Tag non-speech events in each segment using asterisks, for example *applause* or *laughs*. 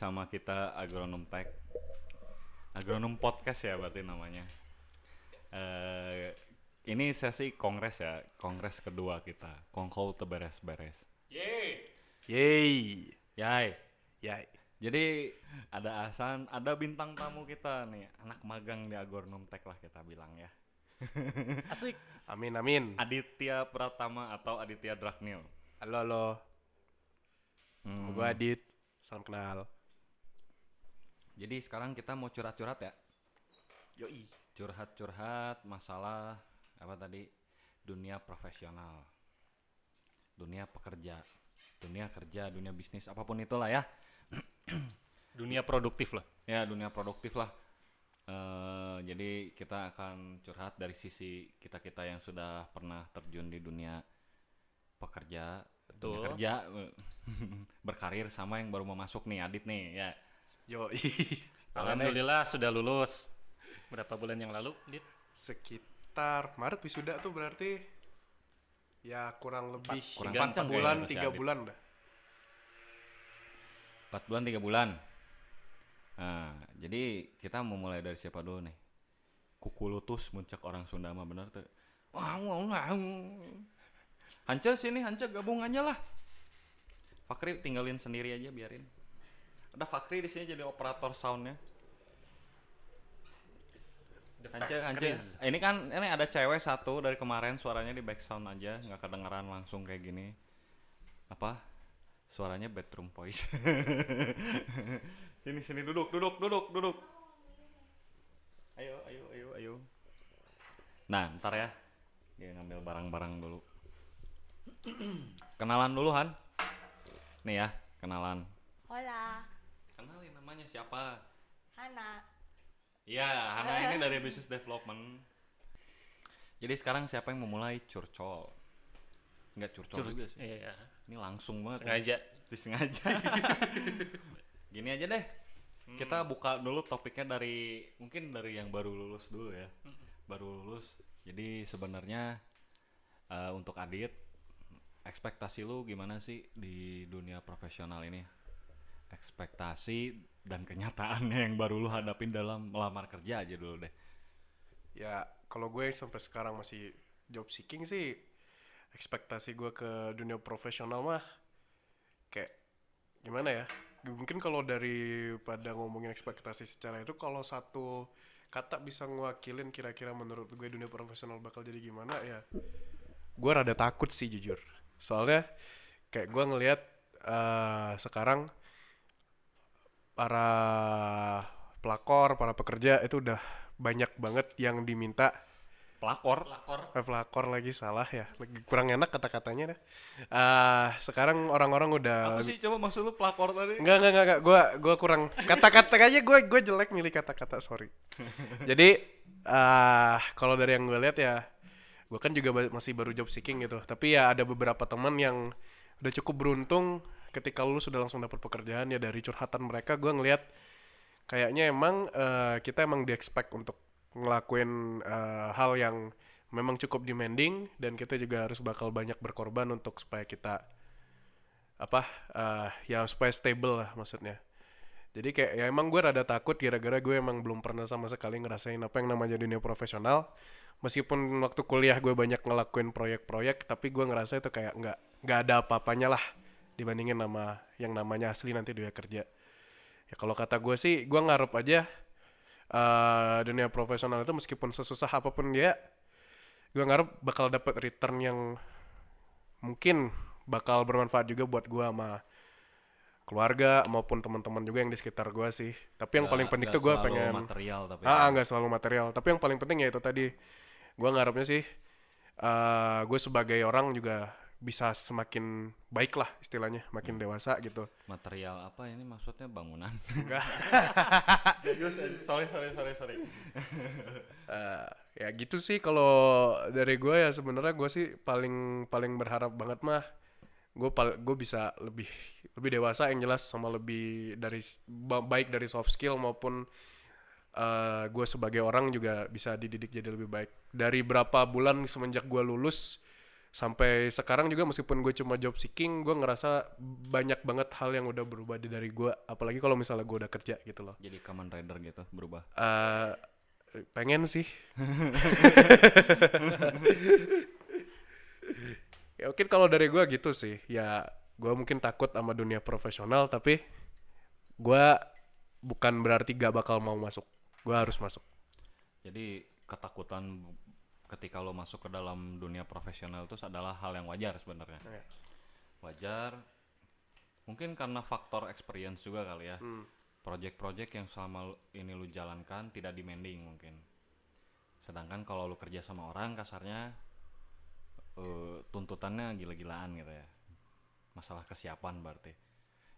Sama kita Agronom Tech. Agronom Podcast ya berarti namanya. Eh ini sesi kongres ya, kongres kedua kita. Kongkol teberes-beres. Yeay. Yai. Yay. Jadi ada Asan, ada bintang tamu kita nih, anak magang di Agronom Tech lah kita bilang ya. *laughs* Asik. Amin amin. Aditya Pratama atau Aditya Dragnil. Halo halo. Hmm. Gue Adit. Salam kenal. Jadi sekarang kita mau curhat-curhat ya. Yoi. curhat-curhat masalah apa tadi dunia profesional dunia pekerja dunia kerja dunia bisnis apa pun itulah ya *clears throat* Dunia produktif lah. ya dunia produktif lah Eh, jadi kita akan curhat dari sisi kita kita yang sudah pernah terjun di dunia pekerja dunia Betul. kerja eh, *laughs* berkarir sama yang baru mau masuk nih Adit nih ya Yoi. *laughs* Alhamdulillah sudah lulus. Berapa bulan yang lalu, Dit? Sekitar Maret wisuda tuh berarti ya kurang lebih kurang empat kenceng bulan kayaknya si tiga Adit. bulan dah. empat bulan tiga bulan nah jadi kita mau mulai dari siapa dulu nih kukulutus muncak orang Sunda mah bener tuh wah wah wah Hanca sini Hanca gabung aja lah Fakri tinggalin sendiri aja biarin ada Fakri di sini jadi operator soundnya. Hanca Hanca ini kan ini ada cewek satu dari kemarin suaranya di back sound aja nggak kedengeran langsung kayak gini. Apa? Suaranya bedroom voice. *laughs* Sini sini duduk duduk duduk duduk. Ayo ayo ayo ayo. Nah ntar ya. Dia ngambil barang-barang dulu. *clears throat* Kenalan dulu Han nih ya kenalan. Hola, namanya siapa Hana. Iya, Hana ini dari *laughs* business development. Jadi sekarang siapa yang memulai curcol? Enggak curcol Cur- juga sih. Iya, Ini langsung banget. ya. sengaja. disengaja *laughs* gini aja deh kita buka dulu topiknya dari mungkin dari yang baru lulus dulu ya baru lulus jadi sebenarnya eh, untuk Adit ekspektasi lu gimana sih di dunia profesional ini ekspektasi dan kenyataannya yang baru lu hadapin dalam melamar kerja aja dulu deh. Ya kalau gue sampai sekarang masih job seeking sih ekspektasi gue ke dunia profesional mah kayak gimana ya? Mungkin kalau daripada ngomongin ekspektasi secara itu kalau satu kata bisa ngewakilin kira-kira menurut gue dunia profesional bakal jadi gimana ya gue rada takut sih jujur. Soalnya kayak gue ngelihat eh, sekarang para pelakor para pekerja itu udah banyak banget yang diminta pelakor Lakor. eh, pelakor lagi salah ya lagi kurang enak kata-katanya dah Eh, sekarang orang-orang udah apa sih coba maksud lu pelakor tadi Enggak, enggak, enggak, enggak. Gua, gua kurang kata-kata aja gue gue jelek milih kata-kata, sorry. *laughs* Jadi ah kalau dari yang gue lihat ya, gue kan juga masih baru job seeking gitu. Tapi ya ada beberapa teman yang udah cukup beruntung ketika lu sudah langsung dapat pekerjaan ya dari curhatan mereka gue ngelihat kayaknya emang eh, kita emang di expect untuk ngelakuin eh, hal yang memang cukup demanding dan kita juga harus bakal banyak berkorban untuk supaya kita apa eh ya supaya stable lah maksudnya. Jadi kayak ya emang gue rada takut gara-gara gue emang belum pernah sama sekali ngerasain apa yang namanya dunia profesional. Meskipun waktu kuliah gue banyak ngelakuin proyek-proyek tapi gue ngerasa itu kayak nggak nggak ada apa-apanya lah dibandingin nama yang namanya asli nanti dunia kerja ya kalau kata gue sih gue ngarep aja eh dunia profesional itu meskipun sesusah apa pun dia gue ngarep bakal dapet return yang mungkin bakal bermanfaat juga buat gua sama keluarga maupun teman-teman juga yang di sekitar gua sih. Tapi yang paling Nggak- penting tuh gua selalu pengen material tapi ah ah, nggak selalu material. Tapi yang paling penting ya itu tadi gua ngarepnya sih eh gue sebagai orang juga bisa semakin baik lah istilahnya, makin Hmm. dewasa gitu. material apa ini maksudnya bangunan *laughs* Enggak. *laughs* sorry sorry sorry sorry *laughs* Eh, ya gitu sih kalau dari gue ya sebenarnya gue sih paling paling berharap banget mah gue gue bisa lebih lebih dewasa yang jelas sama lebih dari baik dari soft skill maupun gue sebagai orang juga bisa dididik jadi lebih baik dari berapa bulan semenjak gue lulus sampai sekarang juga meskipun gue cuma job seeking gue ngerasa banyak banget hal yang udah berubah di- dari gue. Apalagi kalau misalnya gue udah kerja gitu loh. Jadi common rider gitu berubah. Eh, pengen sih. *laughs* Ya mungkin kalau dari gue gitu sih. Ya gue mungkin takut sama dunia profesional tapi gue bukan berarti gak bakal mau masuk. Gue harus masuk. Jadi ketakutan ketika lo masuk ke dalam dunia profesional itu adalah hal yang wajar sebenarnya. Iya. Wajar. Mungkin karena faktor experience juga kali ya. Hmm. Project-project yang selama ini lu jalankan tidak demanding mungkin. Sedangkan kalau lu kerja sama orang kasarnya eh, tuntutannya gila-gilaan gitu ya. Masalah kesiapan berarti.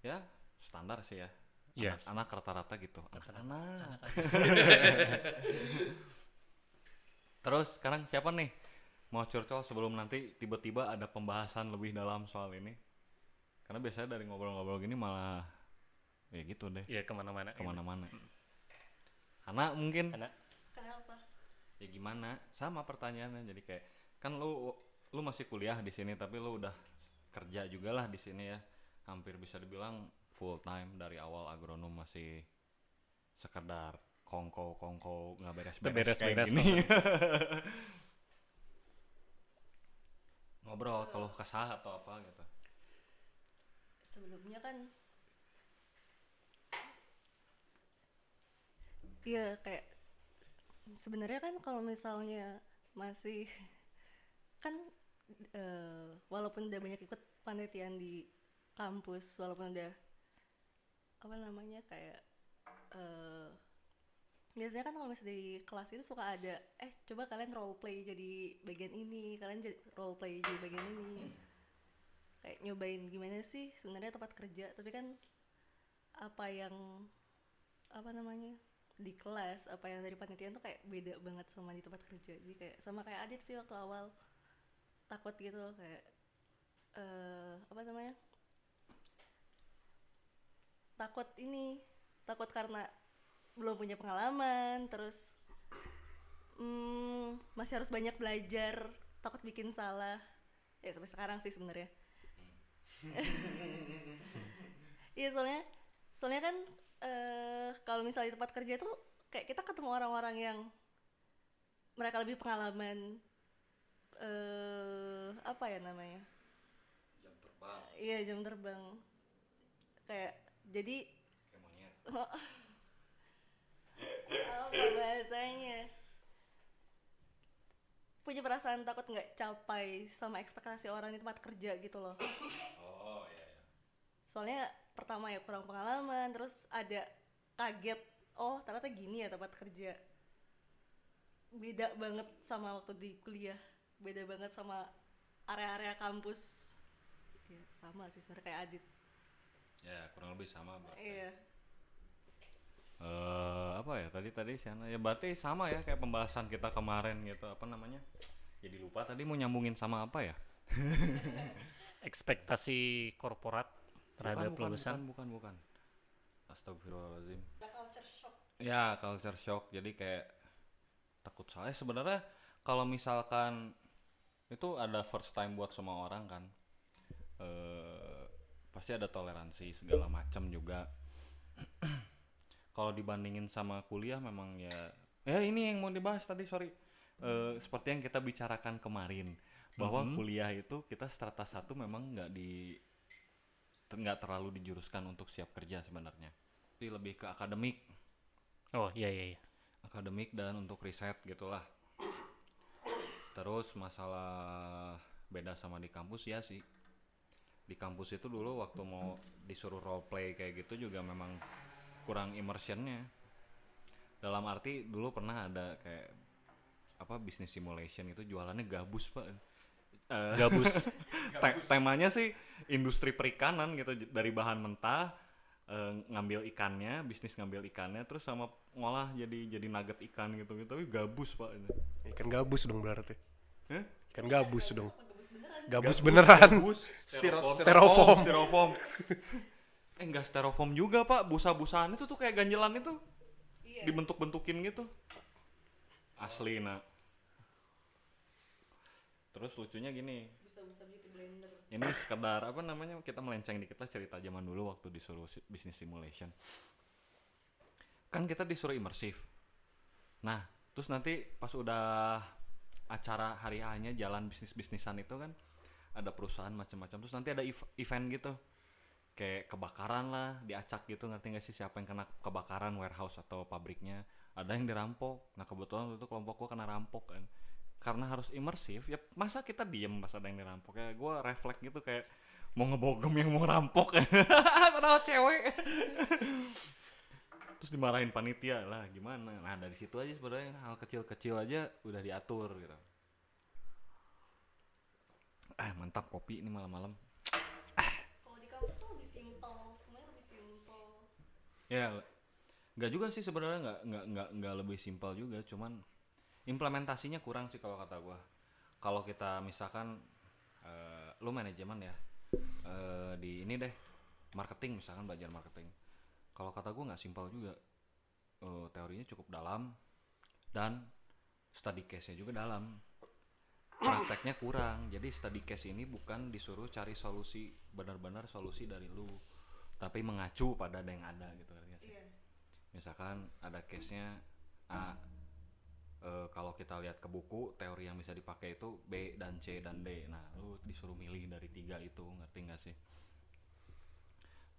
Ya, standar sih ya. Yes. Anak, anak rata-rata gitu. Anak-anak. *laughs* Terus sekarang siapa nih mau curcol sebelum nanti tiba-tiba ada pembahasan lebih dalam soal ini? Karena biasanya dari ngobrol-ngobrol gini malah ya gitu deh Iya ke mana-mana. ke mana-mana. Anak mungkin Karena Kenapa? ya gimana? Sama pertanyaannya jadi kayak kan lu lu masih kuliah di sini tapi lu udah kerja juga lah di sini ya. Hampir bisa dibilang full time dari awal agronom masih sekedar kongko kongko nggak beres-beres kayak Beres-beres gini. *laughs* Ngobrol kalau kesah atau apa gitu. Sebelumnya kan Iya kayak sebenarnya kan kalau misalnya masih *laughs* kan eh, walaupun udah banyak ikut panitian di kampus walaupun udah apa namanya kayak eh, biasanya kan kalau misalnya di kelas itu suka ada eh coba kalian role play jadi bagian ini kalian role play jadi bagian ini. Kayak nyobain gimana sih sebenarnya tempat kerja tapi kan apa yang apa namanya di kelas apa yang dari panitian tuh kayak beda banget sama di tempat kerja. Jadi kayak sama kayak Adit sih waktu awal. Takut gitu kayak eh apa namanya takut ini takut karena belum punya pengalaman terus hmm, masih harus banyak belajar takut bikin salah ya sampai sekarang sih sebenarnya *laughs* Iya soalnya soalnya kan eh kalau misalnya di tempat kerja itu kayak kita ketemu orang-orang yang mereka lebih pengalaman eh apa ya namanya? Jam terbang Iya jam terbang. Kayak jadi kayak monyet. *laughs* apa bahasanya? Punya perasaan takut nggak capai sama ekspektasi orang di tempat kerja gitu loh. Oh iya iya. soalnya pertama ya kurang pengalaman terus ada kaget oh ternyata gini ya tempat kerja beda banget sama waktu di kuliah beda banget sama area-area kampus ya, sama sih sebenarnya kayak Adit Ya kurang lebih sama berarti. iya eh apa ya tadi tadi sana ya berarti sama ya kayak pembahasan kita kemarin gitu apa namanya? Jadi lupa tadi mau nyambungin sama apa ya? *laughs* Ekspektasi korporat terhadap bukan, lulusan. bukan bukan bukan. Astagfirullahaladzim. Ya culture shock. Jadi kayak takut salah. Sebenarnya kalau misalkan itu ada first time buat semua orang kan eh pasti ada toleransi segala macam juga *clears throat* kalau dibandingin sama kuliah memang ya ya ini yang mau dibahas tadi sorry. Eh, seperti yang kita bicarakan kemarin bahwa kuliah itu kita strata satu memang nggak di nggak terlalu dijuruskan untuk siap kerja sebenarnya. Tapi lebih ke akademik. Oh iya iya iya. akademik dan untuk riset gitulah. Terus masalah beda sama di kampus ya sih. Di kampus itu dulu waktu mau disuruh role play kayak gitu juga memang kurang immersionnya. Dalam arti dulu pernah ada kayak apa bisnis simulation itu jualannya gabus pak. Eh, Gabus. *laughs* Te- temanya sih industri perikanan gitu dari bahan mentah eh, ngambil ikannya bisnis ngambil ikannya terus sama ngolah jadi jadi nugget ikan gitu gitu. Tapi gabus pak ini. Ikan gabus dong berarti. Hah? ikan gabus dong. Gabus beneran. Gabus, styrofoam Styrofoam. styrofoam eh enggak styrofoam juga pak. Busa-busaan itu tuh kayak ganjelan itu. Iya. Dibentuk-bentukin gitu. Asli nak. Terus lucunya gini. Bisa beauty blender. Ini sekedar apa namanya kita melenceng dikit lah cerita zaman dulu waktu disuruh si- bisnis simulation. Kan kita disuruh imersif nah terus nanti pas udah acara hari A-nya jalan bisnis bisnisan itu kan ada perusahaan macam-macam. Terus nanti ada ev- event gitu kayak kebakaran lah diacak gitu ngerti nggak sih? Siapa yang kena kebakaran warehouse atau pabriknya? Ada yang dirampok. Nah kebetulan itu kelompok gua kena rampok kan. Karena harus imersif ya masa kita diem pas ada yang dirampok? Ya gue refleks gitu kayak mau ngebogem yang mau rampok. *laughs* Padahal cewek. *laughs* Terus dimarahin panitia lah gimana? Nah dari situ aja sebenarnya hal kecil-kecil aja udah diatur gitu. Ah mantap kopi ini malam-malam kalau di kampus tuh lebih simpel semuanya lebih simpel ya nggak juga sih sebenarnya nggak nggak nggak nggak lebih simpel juga cuman implementasinya kurang sih kalau kata gua. Kalau kita misalkan eh, lu manajemen ya eh, di ini deh marketing misalkan belajar marketing. Kalau kata gua nggak simpel juga. Eh, teorinya cukup dalam dan study case-nya juga dalam. Prakteknya kurang jadi study case ini bukan disuruh cari solusi benar-benar solusi dari lu tapi mengacu pada ada yang ada gitu nggak sih? Iya. Misalkan ada case-nya A eh, kalau kita lihat ke buku teori yang bisa dipakai itu B dan C dan D. Nah lu disuruh milih dari tiga itu ngerti nggak sih?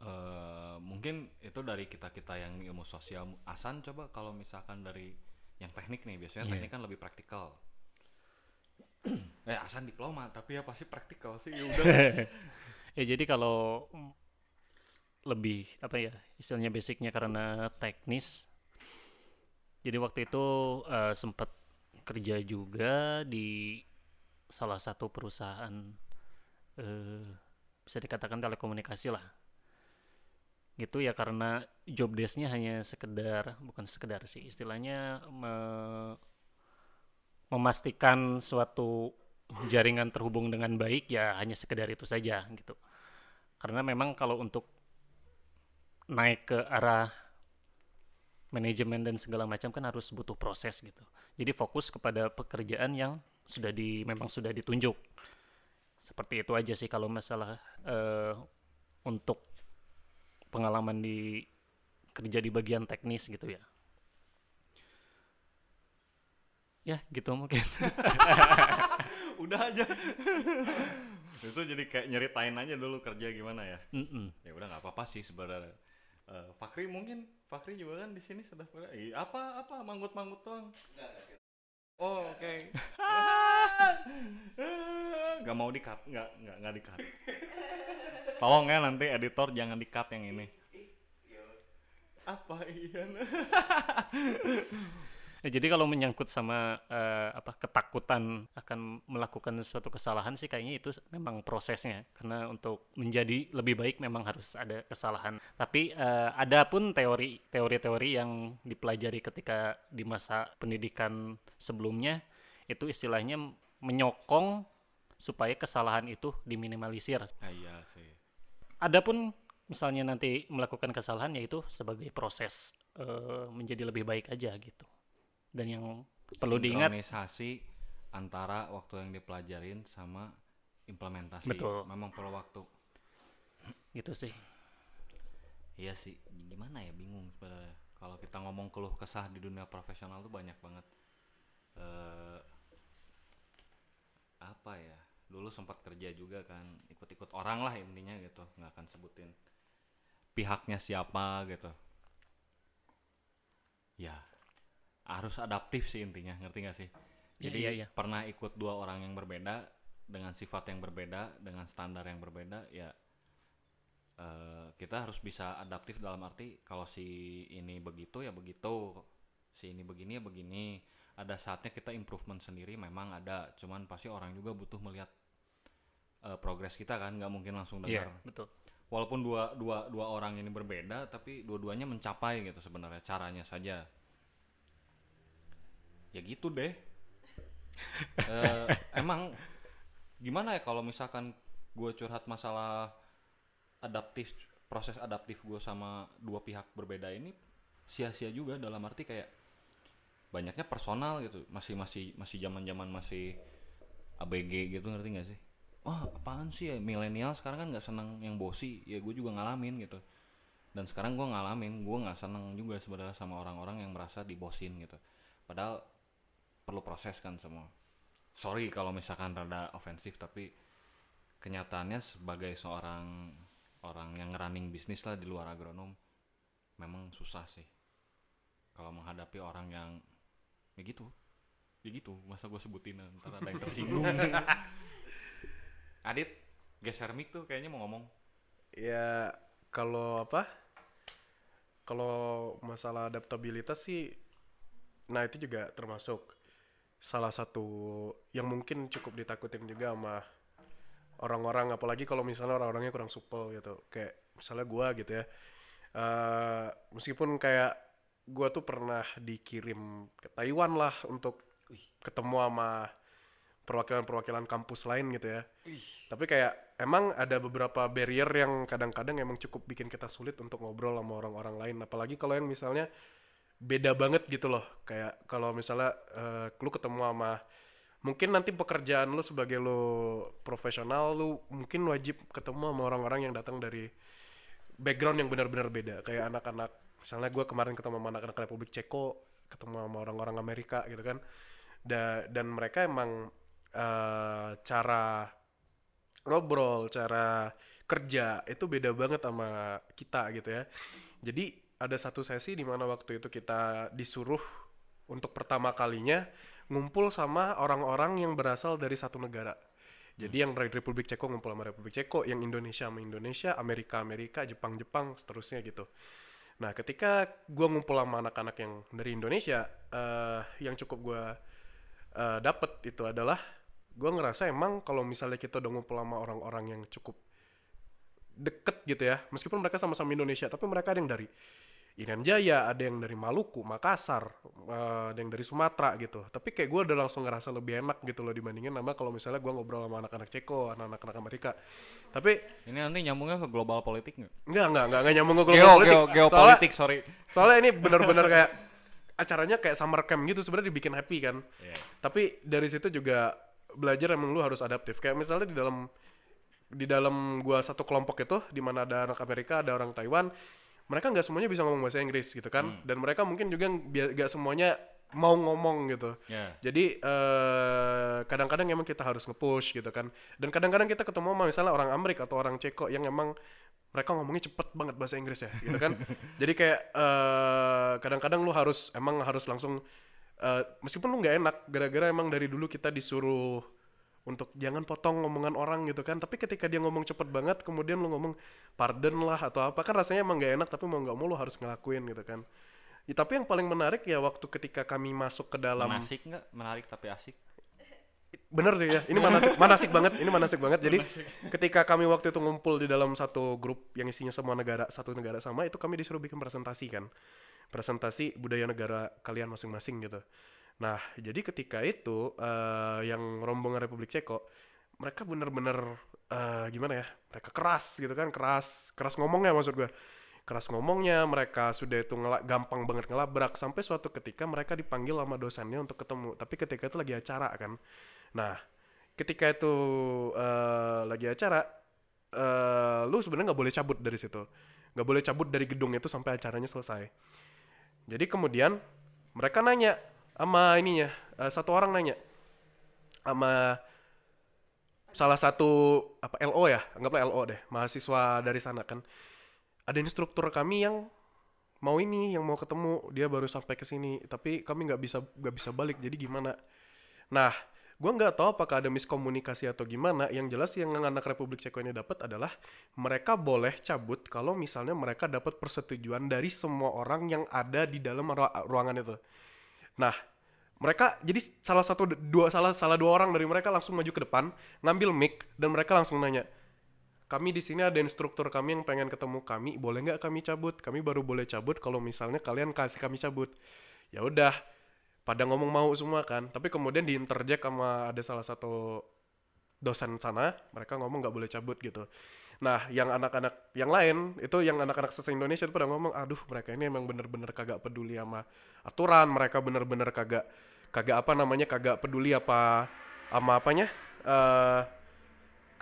Eh, mungkin itu dari kita kita yang ilmu sosial Asan coba kalau misalkan dari yang teknik nih biasanya Iya. teknik kan lebih praktikal. *clears throat* Eh Asan diploma tapi ya pasti praktikal sih? Ya udah ya *laughs* jadi kalau lebih apa ya istilahnya basicnya karena teknis. Jadi waktu itu eh, sempat kerja juga di salah satu perusahaan eh, bisa dikatakan telekomunikasi lah. Gitu ya karena job desk-nya hanya sekedar bukan sekedar sih istilahnya me- memastikan suatu jaringan terhubung dengan baik ya hanya sekedar itu saja gitu. Karena memang kalau untuk naik ke arah manajemen dan segala macam kan harus butuh proses gitu. Jadi fokus kepada pekerjaan yang sudah di memang sudah ditunjuk. Seperti itu aja sih kalau masalah eh, untuk pengalaman di kerja di bagian teknis gitu ya. Ya gitu mungkin. *laughs* Udah aja. *laughs* Itu jadi kayak nyeritain aja dulu kerja gimana ya. Mm-mm. ya udah nggak apa-apa sih sebenarnya Eh, Fakri mungkin Fakri juga kan di sini sudah pernah. Ih, apa apa manggut-manggut doang? Oh oke. *laughs* Nggak mau di cut nggak nggak nggak di cut tolong ya nanti editor jangan di cut yang ini. Apa iya *laughs* Ya, jadi kalau menyangkut sama eh, apa ketakutan akan melakukan suatu kesalahan sih kayaknya itu memang prosesnya karena untuk menjadi lebih baik memang harus ada kesalahan. Tapi eh, ada pun teori teori-teori yang dipelajari ketika di masa pendidikan sebelumnya itu istilahnya menyokong supaya kesalahan itu diminimalisir. Ah, iya sih Adapun misalnya nanti melakukan kesalahan yaitu sebagai proses eh, menjadi lebih baik aja gitu. Dan yang perlu diingat sinkronisasi antara waktu yang dipelajarin sama implementasi Betul. memang perlu waktu gitu sih. Iya sih, gimana ya bingung sebenarnya. Kalau kita ngomong keluh kesah di dunia profesional tuh banyak banget. eh apa ya? Dulu sempat kerja juga kan, ikut-ikut orang lah intinya gitu, nggak akan sebutin pihaknya siapa gitu. Ya, harus adaptif sih intinya, ngerti nggak sih? Iya, Jadi iya, iya. pernah ikut dua orang yang berbeda dengan sifat yang berbeda, dengan standar yang berbeda, ya eh, kita harus bisa adaptif dalam arti kalau si ini begitu ya begitu si ini begini ya begini ada saatnya kita improvement sendiri memang ada cuman pasti orang juga butuh melihat eh, progres kita kan nggak mungkin langsung Iya, dengar betul. walaupun dua dua dua orang ini berbeda tapi dua-duanya mencapai gitu sebenarnya caranya saja ya gitu deh. Eh, emang gimana ya kalau misalkan gue curhat masalah adaptif proses adaptif gue sama dua pihak berbeda ini sia-sia juga dalam arti kayak banyaknya personal gitu. Masih masih masih zaman zaman masih ABG gitu ngerti nggak sih? Wah apaan sih ya milenial sekarang kan nggak seneng yang bosi. Ya gue juga ngalamin gitu. Dan sekarang gue ngalamin gue nggak seneng juga sebenarnya sama orang-orang yang merasa dibosin gitu. Padahal perlu proses kan semua. Sorry kalau misalkan rada ofensif tapi kenyataannya sebagai seorang orang yang running bisnis lah di luar agronom memang susah sih. Kalau menghadapi orang yang ya gitu. Ya gitu masa gue sebutin ntar ada yang tersinggung. *laughs* Adit geser mic tuh kayaknya mau ngomong. Ya kalau apa? Kalau masalah adaptabilitas sih, nah itu juga termasuk salah satu yang mungkin cukup ditakutin juga sama orang-orang, apalagi kalau misalnya orang-orangnya kurang supel gitu, kayak misalnya gua gitu ya. Eh, meskipun kayak gua tuh pernah dikirim ke Taiwan lah untuk ketemu sama perwakilan-perwakilan kampus lain gitu ya. Tapi kayak emang ada beberapa barrier yang kadang-kadang emang cukup bikin kita sulit untuk ngobrol sama orang-orang lain. Apalagi kalau yang misalnya beda banget gitu loh. Kayak kalau misalnya eh, lu ketemu sama mungkin nanti pekerjaan lu sebagai lu profesional lu mungkin wajib ketemu sama orang-orang yang datang dari background yang benar-benar beda kayak anak-anak misalnya gue kemarin ketemu sama anak-anak Republik Ceko ketemu sama orang-orang Amerika gitu kan Da- dan mereka emang eh, cara ngobrol, cara kerja itu beda banget sama kita gitu ya. Jadi ada satu sesi di mana waktu itu kita disuruh untuk pertama kalinya ngumpul sama orang-orang yang berasal dari satu negara. Jadi yang dari Republik Ceko ngumpul sama Republik Ceko, yang Indonesia sama Indonesia, Amerika Amerika, Jepang Jepang, seterusnya gitu. Nah, ketika gua ngumpul sama anak-anak yang dari Indonesia, eh, yang cukup gua eh, dapet itu adalah gue ngerasa emang kalau misalnya kita udah ngumpul sama orang-orang yang cukup deket gitu ya meskipun mereka sama-sama Indonesia tapi mereka ada yang dari Irian Jaya ada yang dari Maluku Makassar eh, ada yang dari Sumatera gitu. Tapi kayak gue udah langsung ngerasa lebih enak gitu loh dibandingin sama kalau misalnya gue ngobrol sama anak-anak Ceko anak-anak anak Amerika. Tapi ini nanti nyambungnya ke global politik nggak? Enggak enggak enggak, enggak nyambung ke global Geo, politik. geo, Soalnya- geopolitik sorry. soalnya ini bener-bener kayak *laughs* acaranya kayak summer camp gitu sebenarnya dibikin happy kan. Iya. tapi dari situ juga belajar emang lu harus adaptif. Kayak misalnya di dalam di dalam gua satu kelompok itu di mana ada anak Amerika ada orang Taiwan mereka nggak semuanya bisa ngomong bahasa Inggris gitu kan dan mereka mungkin juga nggak semuanya mau ngomong gitu. Ya. Jadi eh, kadang-kadang emang kita harus nge-push gitu kan dan kadang-kadang kita ketemu sama misalnya orang Amerika atau orang Ceko yang emang mereka ngomongnya cepet banget bahasa Inggris ya gitu kan. *laughs* Jadi kayak eh, kadang-kadang lu harus emang harus langsung eh, meskipun lu nggak enak gara-gara emang dari dulu kita disuruh untuk jangan potong ngomongan orang gitu kan. Tapi ketika dia ngomong cepet banget kemudian lu ngomong pardon lah atau apa kan rasanya emang nggak enak tapi mau nggak mau lu harus ngelakuin gitu kan. Ya, tapi yang paling menarik ya waktu ketika kami masuk ke dalam menasik nggak? Menarik tapi asik. Bener sih ya ini manasik manasik banget ini manasik banget. Jadi ketika kami waktu itu ngumpul di dalam satu grup yang isinya semua negara satu negara sama itu kami disuruh bikin presentasi kan. Presentasi budaya negara kalian masing-masing gitu nah jadi ketika itu eh, yang rombongan Republik Ceko mereka bener-bener eh, gimana ya mereka keras gitu kan keras keras ngomongnya maksud gue keras ngomongnya mereka sudah itu ngela- gampang banget ngelabrak sampai suatu ketika mereka dipanggil sama dosennya untuk ketemu tapi ketika itu lagi acara kan. Nah ketika itu eh, lagi acara eh, lu sebenarnya nggak boleh cabut dari situ. Nggak boleh cabut dari gedung itu sampai acaranya selesai. Jadi kemudian mereka nanya sama ininya eh, satu orang nanya. Sama salah satu apa LO ya? Anggaplah LO deh mahasiswa dari sana kan. Ada instruktur kami yang mau ini yang mau ketemu. Dia baru sampai ke sini tapi kami nggak bisa nggak bisa balik. Jadi gimana? Nah gua nggak tahu apakah ada miskomunikasi atau gimana. Yang jelas yang anak Republik Ceko ini dapat adalah mereka boleh cabut kalau misalnya mereka dapat persetujuan dari semua orang yang ada di dalam ru- ruangan itu nah mereka jadi salah satu dua salah salah dua orang dari mereka langsung maju ke depan ngambil mic dan mereka langsung nanya kami di sini ada instruktur kami yang pengen ketemu kami boleh nggak kami cabut? Kami baru boleh cabut kalau misalnya kalian kasih kami cabut. Ya udah pada ngomong mau semua kan tapi kemudian diinterjek sama ada salah satu dosen sana mereka ngomong nggak boleh cabut gitu nah yang anak-anak yang lain itu yang anak-anak sesa Indonesia itu pada ngomong aduh mereka ini emang bener-bener kagak peduli sama aturan mereka bener-bener kagak kagak apa namanya kagak peduli apa sama apanya eh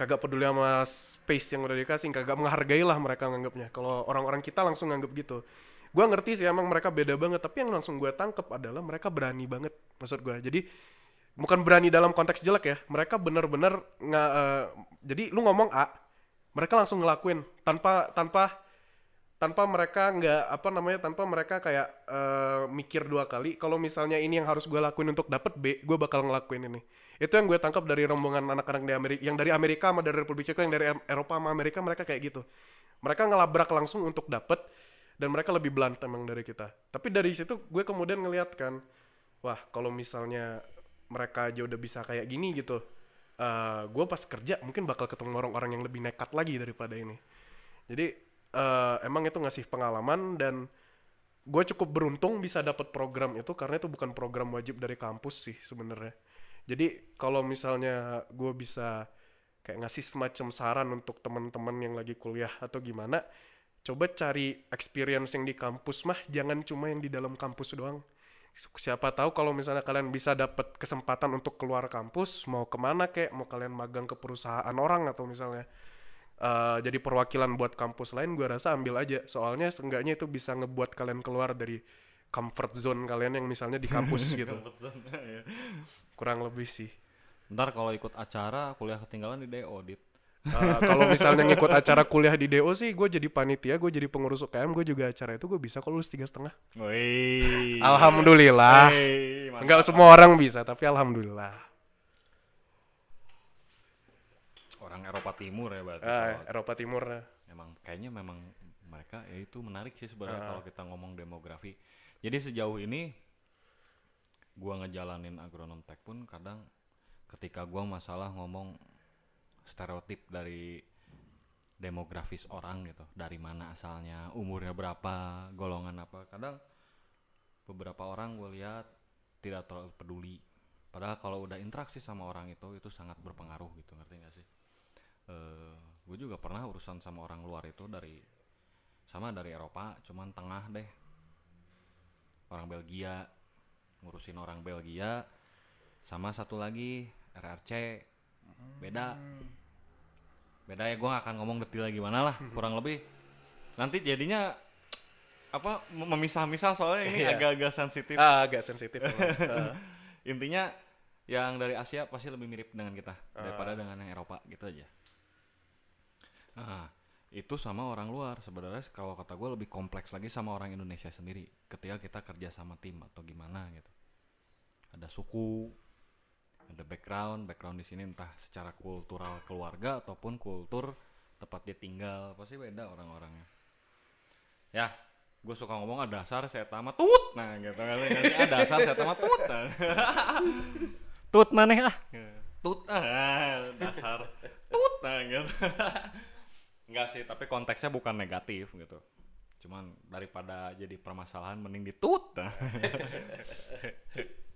kagak peduli sama space yang udah dikasih kagak menghargai lah mereka nganggapnya. Kalau orang-orang kita langsung nganggap gitu. Gua ngerti sih emang mereka beda banget tapi yang langsung gue tangkep adalah mereka berani banget maksud gua. Jadi bukan berani dalam konteks jelek ya mereka bener-bener nggak eh, jadi lu ngomong A mereka langsung ngelakuin tanpa tanpa tanpa mereka nggak apa namanya tanpa mereka kayak eh, mikir dua kali kalau misalnya ini yang harus gue lakuin untuk dapet B gue bakal ngelakuin ini. Itu yang gue tangkap dari rombongan anak-anak di Amerika yang dari Amerika sama dari Republik Ceko yang dari Eropa sama Amerika mereka kayak gitu. Mereka ngelabrak langsung untuk dapet dan mereka lebih blunt emang dari kita. Tapi dari situ gue kemudian ngeliat kan wah kalau misalnya mereka aja udah bisa kayak gini gitu eh gue pas kerja mungkin bakal ketemu orang-orang yang lebih nekat lagi daripada ini. Jadi eh, emang itu ngasih pengalaman dan gue cukup beruntung bisa dapat program itu karena itu bukan program wajib dari kampus sih sebenarnya. Jadi kalau misalnya gue bisa kayak ngasih semacam saran untuk teman-teman yang lagi kuliah atau gimana coba cari experience yang di kampus mah jangan cuma yang di dalam kampus doang siapa tahu kalau misalnya kalian bisa dapat kesempatan untuk keluar kampus mau ke mana kek mau kalian magang ke perusahaan orang atau misalnya eh, jadi perwakilan buat kampus lain gue rasa ambil aja. Soalnya seenggaknya itu bisa ngebuat kalian keluar dari comfort zone kalian yang misalnya di kampus *laughs* gitu. Ya. kurang lebih sih. Ntar kalau ikut acara kuliah ketinggalan di DO Eh, kalau misalnya ngikut acara kuliah di DO sih gue jadi panitia gue jadi pengurus UKM gue juga acara itu gue bisa kalau lulus tiga setengah Wih. alhamdulillah Wey. Enggak semua orang bisa tapi alhamdulillah Orang Eropa Timur ya berarti. Kalau- Eropa Timur Emang kayaknya memang mereka ya itu menarik sih sebenarnya Ah. kalau kita ngomong demografi. Jadi sejauh ini gua ngejalanin agronom tech pun kadang ketika gua masalah ngomong stereotip dari demografis orang gitu, dari mana asalnya, umurnya berapa, golongan apa. Kadang beberapa orang gue lihat tidak terlalu peduli. Padahal kalau udah interaksi sama orang itu itu sangat berpengaruh gitu, ngerti gak sih? eh gue juga pernah urusan sama orang luar itu dari sama dari Eropa cuman tengah deh orang Belgia ngurusin orang Belgia sama satu lagi RRC beda beda ya gue gak akan ngomong detailnya gimana lah kurang lebih nanti jadinya apa mem- memisah-misah soalnya ini Iya. agak-agak sensitif ah, agak sensitif. *laughs* Eh, intinya yang dari Asia pasti lebih mirip dengan kita Ah. daripada dengan yang Eropa gitu aja. Nah, itu sama orang luar sebenarnya kalau kata gue lebih kompleks lagi sama orang Indonesia sendiri ketika kita kerja sama tim atau gimana gitu. Ada suku, ada background, background di sini entah secara kultural keluarga ataupun kultur tempat dia tinggal pasti beda orang-orangnya. Ya, gue suka ngomong ada dasar saya tamat tut nah gitu kan ada dasar saya tamat tut nah. *laughs* Tut maneh ah. tut ah dasar tut nah gitu *laughs* enggak sih tapi konteksnya bukan negatif gitu cuman daripada jadi permasalahan mending ditut nah. *laughs*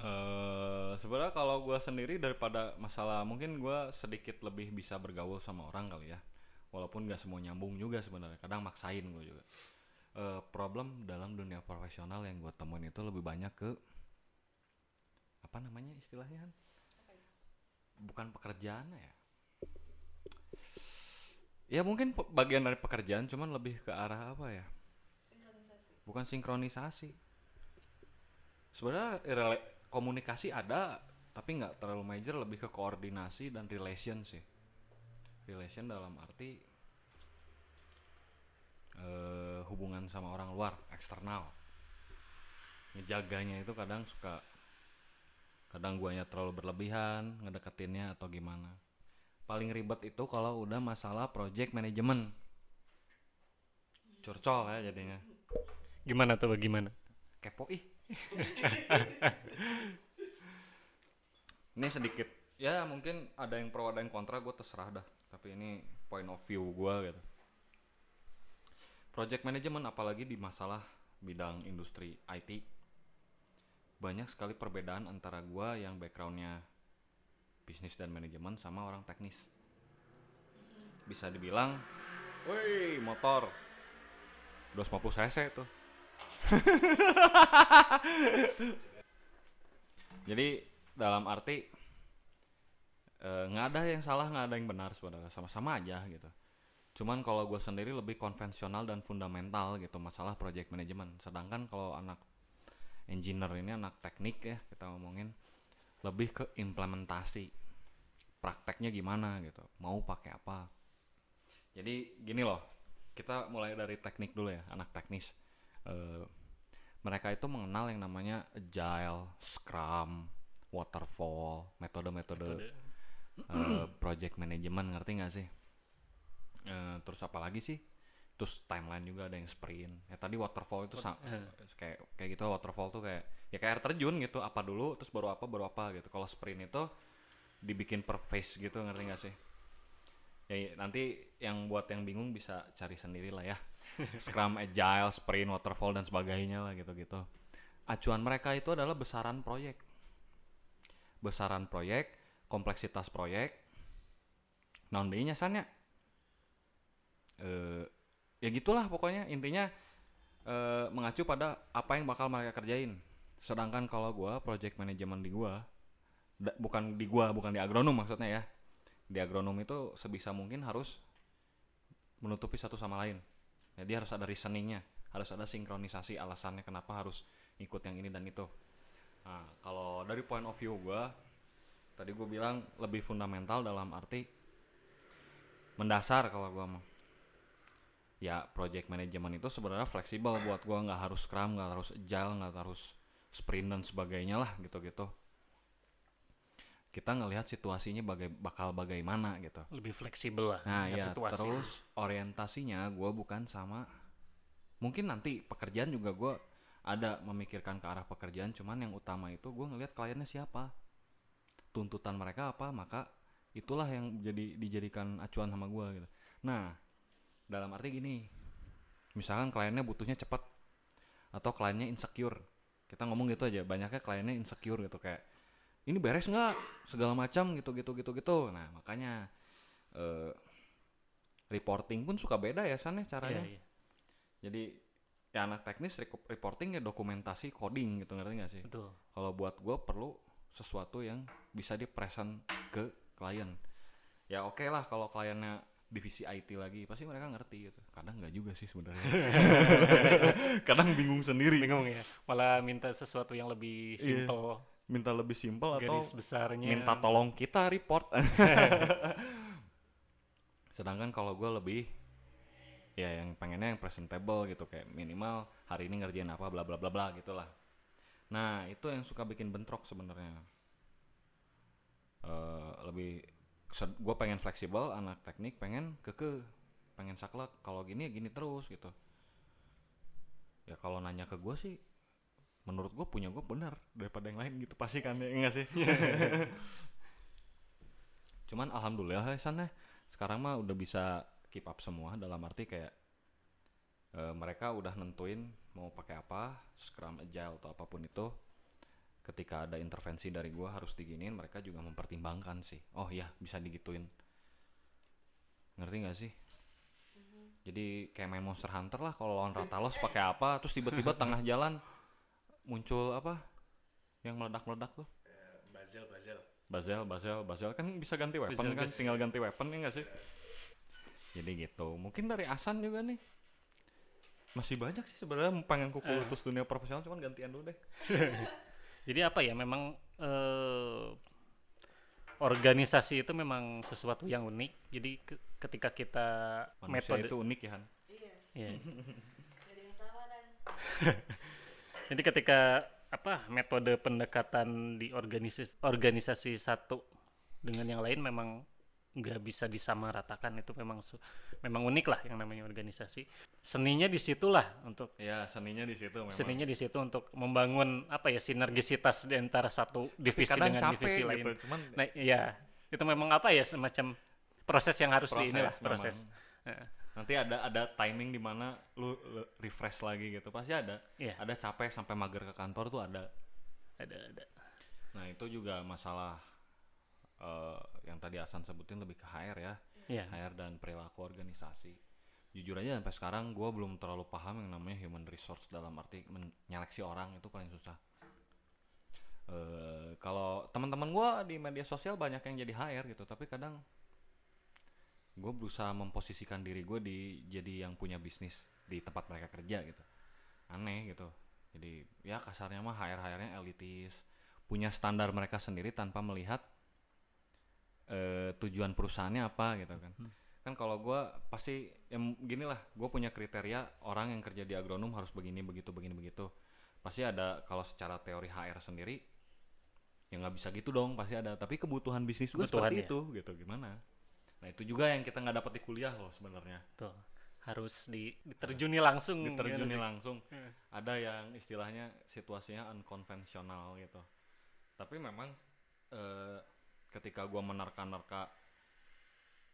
Eh, sebenarnya kalau gue sendiri daripada masalah mungkin gue sedikit lebih bisa bergaul sama orang kali ya. Walaupun gak semua nyambung juga sebenarnya kadang maksain gue juga. Eh, problem dalam dunia profesional yang gue temuin itu lebih banyak ke apa namanya istilahnya Han? bukan pekerjaan ya. Ya mungkin bagian dari pekerjaan cuman lebih ke arah apa ya? Bukan sinkronisasi. Sebenarnya komunikasi ada tapi nggak terlalu major lebih ke koordinasi dan relation sih. Relation dalam arti eh, hubungan sama orang luar eksternal. Ngejaganya itu kadang suka kadang guanya terlalu berlebihan ngedeketinnya atau gimana. Paling ribet itu kalau udah masalah project management. Curcol ya jadinya. Gimana tuh bagaimana? kepo ih *laughs* ini sedikit. Ya mungkin ada yang pro ada yang kontra gue terserah dah. Tapi ini point of view gue gitu. Project management apalagi di masalah bidang industri IT banyak sekali perbedaan antara gua yang backgroundnya bisnis dan manajemen sama orang teknis. Bisa dibilang woi motor. 250 cc tuh *laughs* jadi dalam arti eh, nggak ada yang salah nggak ada yang benar sebenarnya. Sama-sama aja gitu. Cuman kalau gue sendiri lebih konvensional dan fundamental gitu masalah project management. Sedangkan kalau anak engineer ini anak teknik ya kita ngomongin lebih ke implementasi. Prakteknya gimana gitu. Mau pakai apa. Jadi gini loh. Kita mulai dari teknik dulu ya anak teknis. Eh, mereka itu mengenal yang namanya agile scrum waterfall metode-metode eh, project management ngerti nggak sih? Eh, terus apa lagi sih? Terus timeline juga ada yang sprint. Ya tadi waterfall itu sa- kayak kayak gitu waterfall tuh kayak ya kayak air terjun gitu apa dulu terus baru apa baru apa gitu. Kalau sprint itu dibikin per phase gitu ngerti nggak sih ya i- nanti yang buat yang bingung bisa cari sendiri lah ya. Scrum agile sprint waterfall dan sebagainya lah gitu gitu acuan mereka itu adalah besaran proyek. Besaran proyek kompleksitas proyek non nya sannya eh ya gitulah pokoknya. Intinya eh mengacu pada apa yang bakal mereka kerjain. Sedangkan kalau gua project management di da- bukan di gua bukan di agronom maksudnya ya di agronom itu sebisa mungkin harus menutupi satu sama lain. Jadi harus ada reasoningnya harus ada sinkronisasi alasannya kenapa harus ikut yang ini dan itu. Nah kalau dari point of view gua tadi gue bilang lebih fundamental dalam arti mendasar kalau gua mau. Ya project management itu sebenarnya fleksibel buat gua nggak harus scrum nggak harus agile nggak harus sprint dan sebagainya lah gitu-gitu kita ngelihat situasinya baga- bakal bagaimana gitu lebih fleksibel lah nah ya situasi. terus orientasinya gua bukan sama mungkin nanti pekerjaan juga gua ada memikirkan ke arah pekerjaan cuman yang utama itu gua ngelihat kliennya siapa tuntutan mereka apa maka itulah yang jadi dijadikan acuan sama gua gitu nah dalam arti gini misalkan kliennya butuhnya cepat atau kliennya insecure kita ngomong gitu aja banyaknya kliennya insecure gitu kayak ini beres nggak? segala macam gitu gitu gitu gitu. Nah makanya eh, reporting pun suka beda ya sana caranya. Iya, iya. jadi ya anak teknis reporting ya dokumentasi coding gitu ngerti nggak sih? Betul. Kalau buat gue perlu sesuatu yang bisa dipresent ke klien. Ya oke lah kalau kliennya divisi IT lagi pasti mereka ngerti gitu. Kadang nggak juga sih sebenarnya. *laughs* Kadang bingung sendiri. Bingung ya. Malah minta sesuatu yang lebih Iya. simple minta lebih simpel atau besarnya. minta tolong kita report. *laughs* Sedangkan kalau gue lebih ya yang pengennya yang presentable gitu kayak minimal hari ini ngerjain apa bla bla bla bla gitulah. Nah itu yang suka bikin bentrok sebenarnya. Eh lebih gue pengen fleksibel anak teknik pengen keke pengen saklek. Kalau gini ya gini terus gitu. Ya kalau nanya ke gue sih menurut gue punya gue benar daripada yang lain gitu pasti kan ya enggak sih? *laughs* Cuman alhamdulillah ya sana sekarang mah udah bisa keep up semua dalam arti kayak eh, mereka udah nentuin mau pakai apa scrum agile atau apa pun itu ketika ada intervensi dari gua harus diginiin mereka juga mempertimbangkan sih. Oh iya bisa digituin. Ngerti nggak sih? Jadi kayak main Monster Hunter lah kalau lawan Ratalos pakai apa terus tiba-tiba tengah jalan muncul apa yang meledak-meledak tuh Bazel, Bazel. Bazel, Bazel, Bazel kan bisa ganti weapon Bazel kan, gas. tinggal ganti weapon ya nggak sih? Jadi gitu. Mungkin dari Asan juga nih. Masih banyak sih sebenarnya pengen kuku Eh. lutus dunia profesional cuman gantian dulu deh. *laughs* jadi apa ya memang eh, organisasi itu memang sesuatu yang unik jadi ke- ketika kita Manusia metode itu unik ya Han. Iya, Iya. gak yang sama kan. *laughs* Jadi ketika apa metode pendekatan di organisasi organisasi satu dengan yang lain memang nggak bisa disamaratakan itu memang memang unik lah yang namanya organisasi. Seninya di situlah untuk Ya seninya di situ memang. seninya di situ untuk membangun apa ya sinergisitas di antara satu divisi kadang dengan divisi gitu, lain. cuman Nah, iya itu memang apa ya semacam proses yang harus di inilah memang. proses. Nanti ada ada timing di mana lu, lu refresh lagi gitu. Pasti ada. Iya. Ada capek sampai mager ke kantor tuh ada. Ada ada. Nah, itu juga masalah eh, yang tadi Asan sebutin lebih ke HR ya. Iya. HR dan perilaku organisasi. Jujur aja sampai sekarang gue belum terlalu paham yang namanya human resource dalam arti menyeleksi orang itu paling susah. Eh, kalau teman-teman gua di media sosial banyak yang jadi HR gitu tapi kadang gue berusaha memposisikan diri gue di jadi yang punya bisnis di tempat mereka kerja gitu. Aneh gitu. Jadi ya kasarnya mah HR HR-nya elitis punya standar mereka sendiri tanpa melihat eh, tujuan perusahaannya apa gitu kan. Kan kalau gue pasti yang gini lah gue punya kriteria orang yang kerja di agronom harus begini begitu begini begitu. Pasti ada kalau secara teori HR sendiri ya nggak bisa gitu dong pasti ada. Tapi kebutuhan bisnis gue seperti ya. itu gitu. Gimana nah itu juga yang kita nggak dapat di kuliah loh sebenarnya Tuh, harus di, diterjuni langsung. diterjuni gimana sih? langsung Hmm. ada yang istilahnya situasinya unkonvensional gitu tapi memang eh, ketika gua menerka-nerka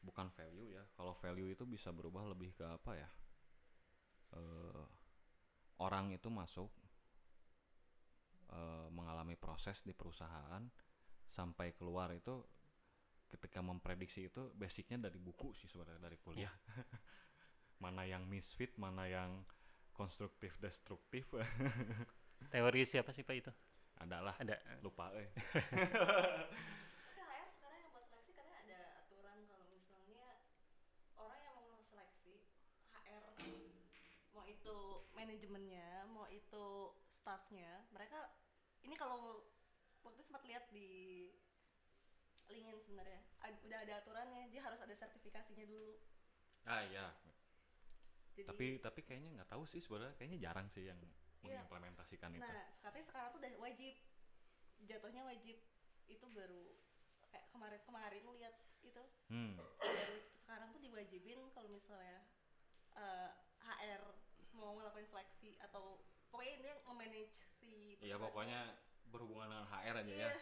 bukan value ya kalau value itu bisa berubah lebih ke apa ya eh, orang itu masuk eh, mengalami proses di perusahaan sampai keluar itu ketika memprediksi itu basicnya dari buku sih sebenarnya dari kuliah. *laughs* Mana yang misfit mana yang konstruktif destruktif. *laughs* Teori siapa sih Pak itu? adalah Ada. lupa eh. *laughs* Ada HR sekarang yang buat seleksi karena ada aturan kalau misalnya orang yang mau seleksi HR mau itu manajemennya, mau itu staffnya, mereka ini kalau waktu sempat lihat di LinkedIn sebenarnya. Ad- udah ada aturannya, dia harus ada sertifikasinya dulu. ah iya. Jadi, tapi tapi kayaknya nggak tahu sih sebenarnya kayaknya jarang sih yang Iya. mengimplementasikan itu. Nah katanya sekarang tuh udah wajib, jatuhnya wajib. Itu baru kayak kemarin-kemarin lihat itu. Hmm. baru sekarang tuh diwajibin kalau misalnya eh, HR mau ngelakuin seleksi atau pokoknya dia memanage si iya pokoknya berhubungan dengan HR aja iya. ya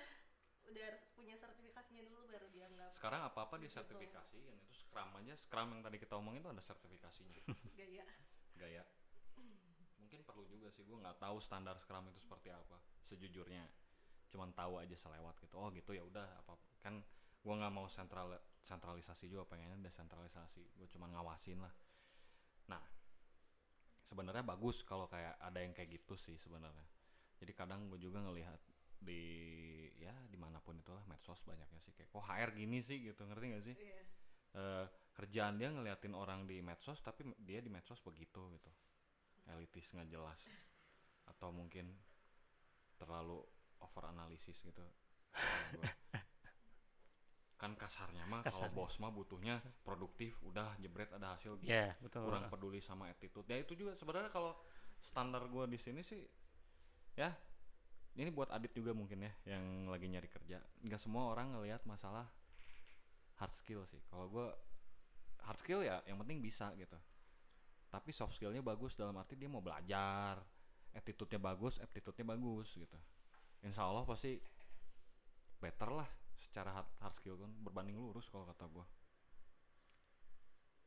udah harus punya sertifikasinya dulu baru dianggap sekarang apa apa Gitu. disertifikasi yang itu Scrum aja Scrum yang tadi kita omongin itu ada sertifikasinya. *laughs* Gaya. Gaya. Mungkin perlu juga sih gue nggak tahu standar Scrum itu seperti apa sejujurnya. Cuman tahu aja selewat gitu. Oh gitu ya udah apa kan gue nggak mau sentral sentralisasi juga pengennya desentralisasi. Gue cuman ngawasin lah. Nah sebenarnya bagus kalau kayak ada yang kayak gitu sih sebenarnya. Jadi kadang gue juga ngelihat di ya di mana pun itulah medsos banyaknya sih kayak kok HR gini sih? gitu ngerti gak sih? Iya. Eh, kerjaan dia ngeliatin orang di medsos tapi dia di medsos begitu gitu. Elitis nggak jelas. Atau mungkin terlalu over analisis gitu kan kasarnya mah kalau bos mah butuhnya produktif udah jebret ada hasil gitu. Ya, betul. kurang peduli sama attitude. Ya itu juga sebenarnya kalau standar gua di sini sih ya ini buat adit juga mungkin ya yang lagi nyari kerja. Nggak semua orang ngelihat masalah hard skill sih. Kalau gua hard skill ya yang penting bisa gitu. Tapi soft skillnya bagus dalam arti dia mau belajar attitude-nya bagus attitude-nya bagus gitu. Insya Allah pasti better lah secara hard, hard skill kan berbanding lurus kalau kata gua.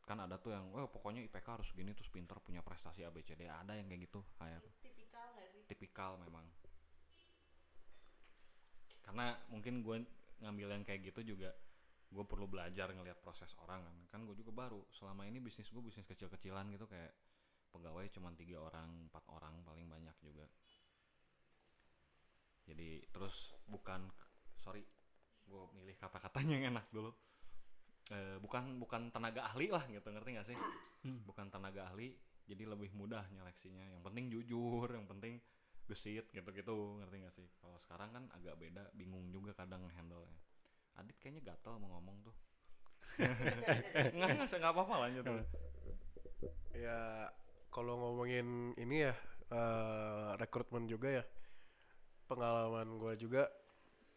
Kan ada tuh yang wah pokoknya IPK harus gini terus pinter punya prestasi ABCD ada yang kayak gitu kayak tipikal nggak sih? Tipikal memang karena mungkin gue ngambil yang kayak gitu juga gue perlu belajar ngelihat proses orang kan. Kan gue juga baru selama ini bisnis gue bisnis kecil-kecilan gitu kayak pegawai cuma tiga orang empat orang paling banyak juga. Jadi terus bukan sorry gue milih kata-katanya yang enak dulu. Eh, bukan bukan tenaga ahli lah gitu ngerti gak sih? Bukan tenaga ahli jadi lebih mudah nyeleksinya. Yang penting jujur yang penting gesit gitu-gitu ngerti gak sih? Kalau sekarang kan agak beda bingung juga kadang handle nya Adit kayaknya gatel mau ngomong tuh. *laughs* Nggak nggak nggak apa-apa lanjut Ya kalau ngomongin ini ya eh, rekrutmen juga ya pengalaman gue juga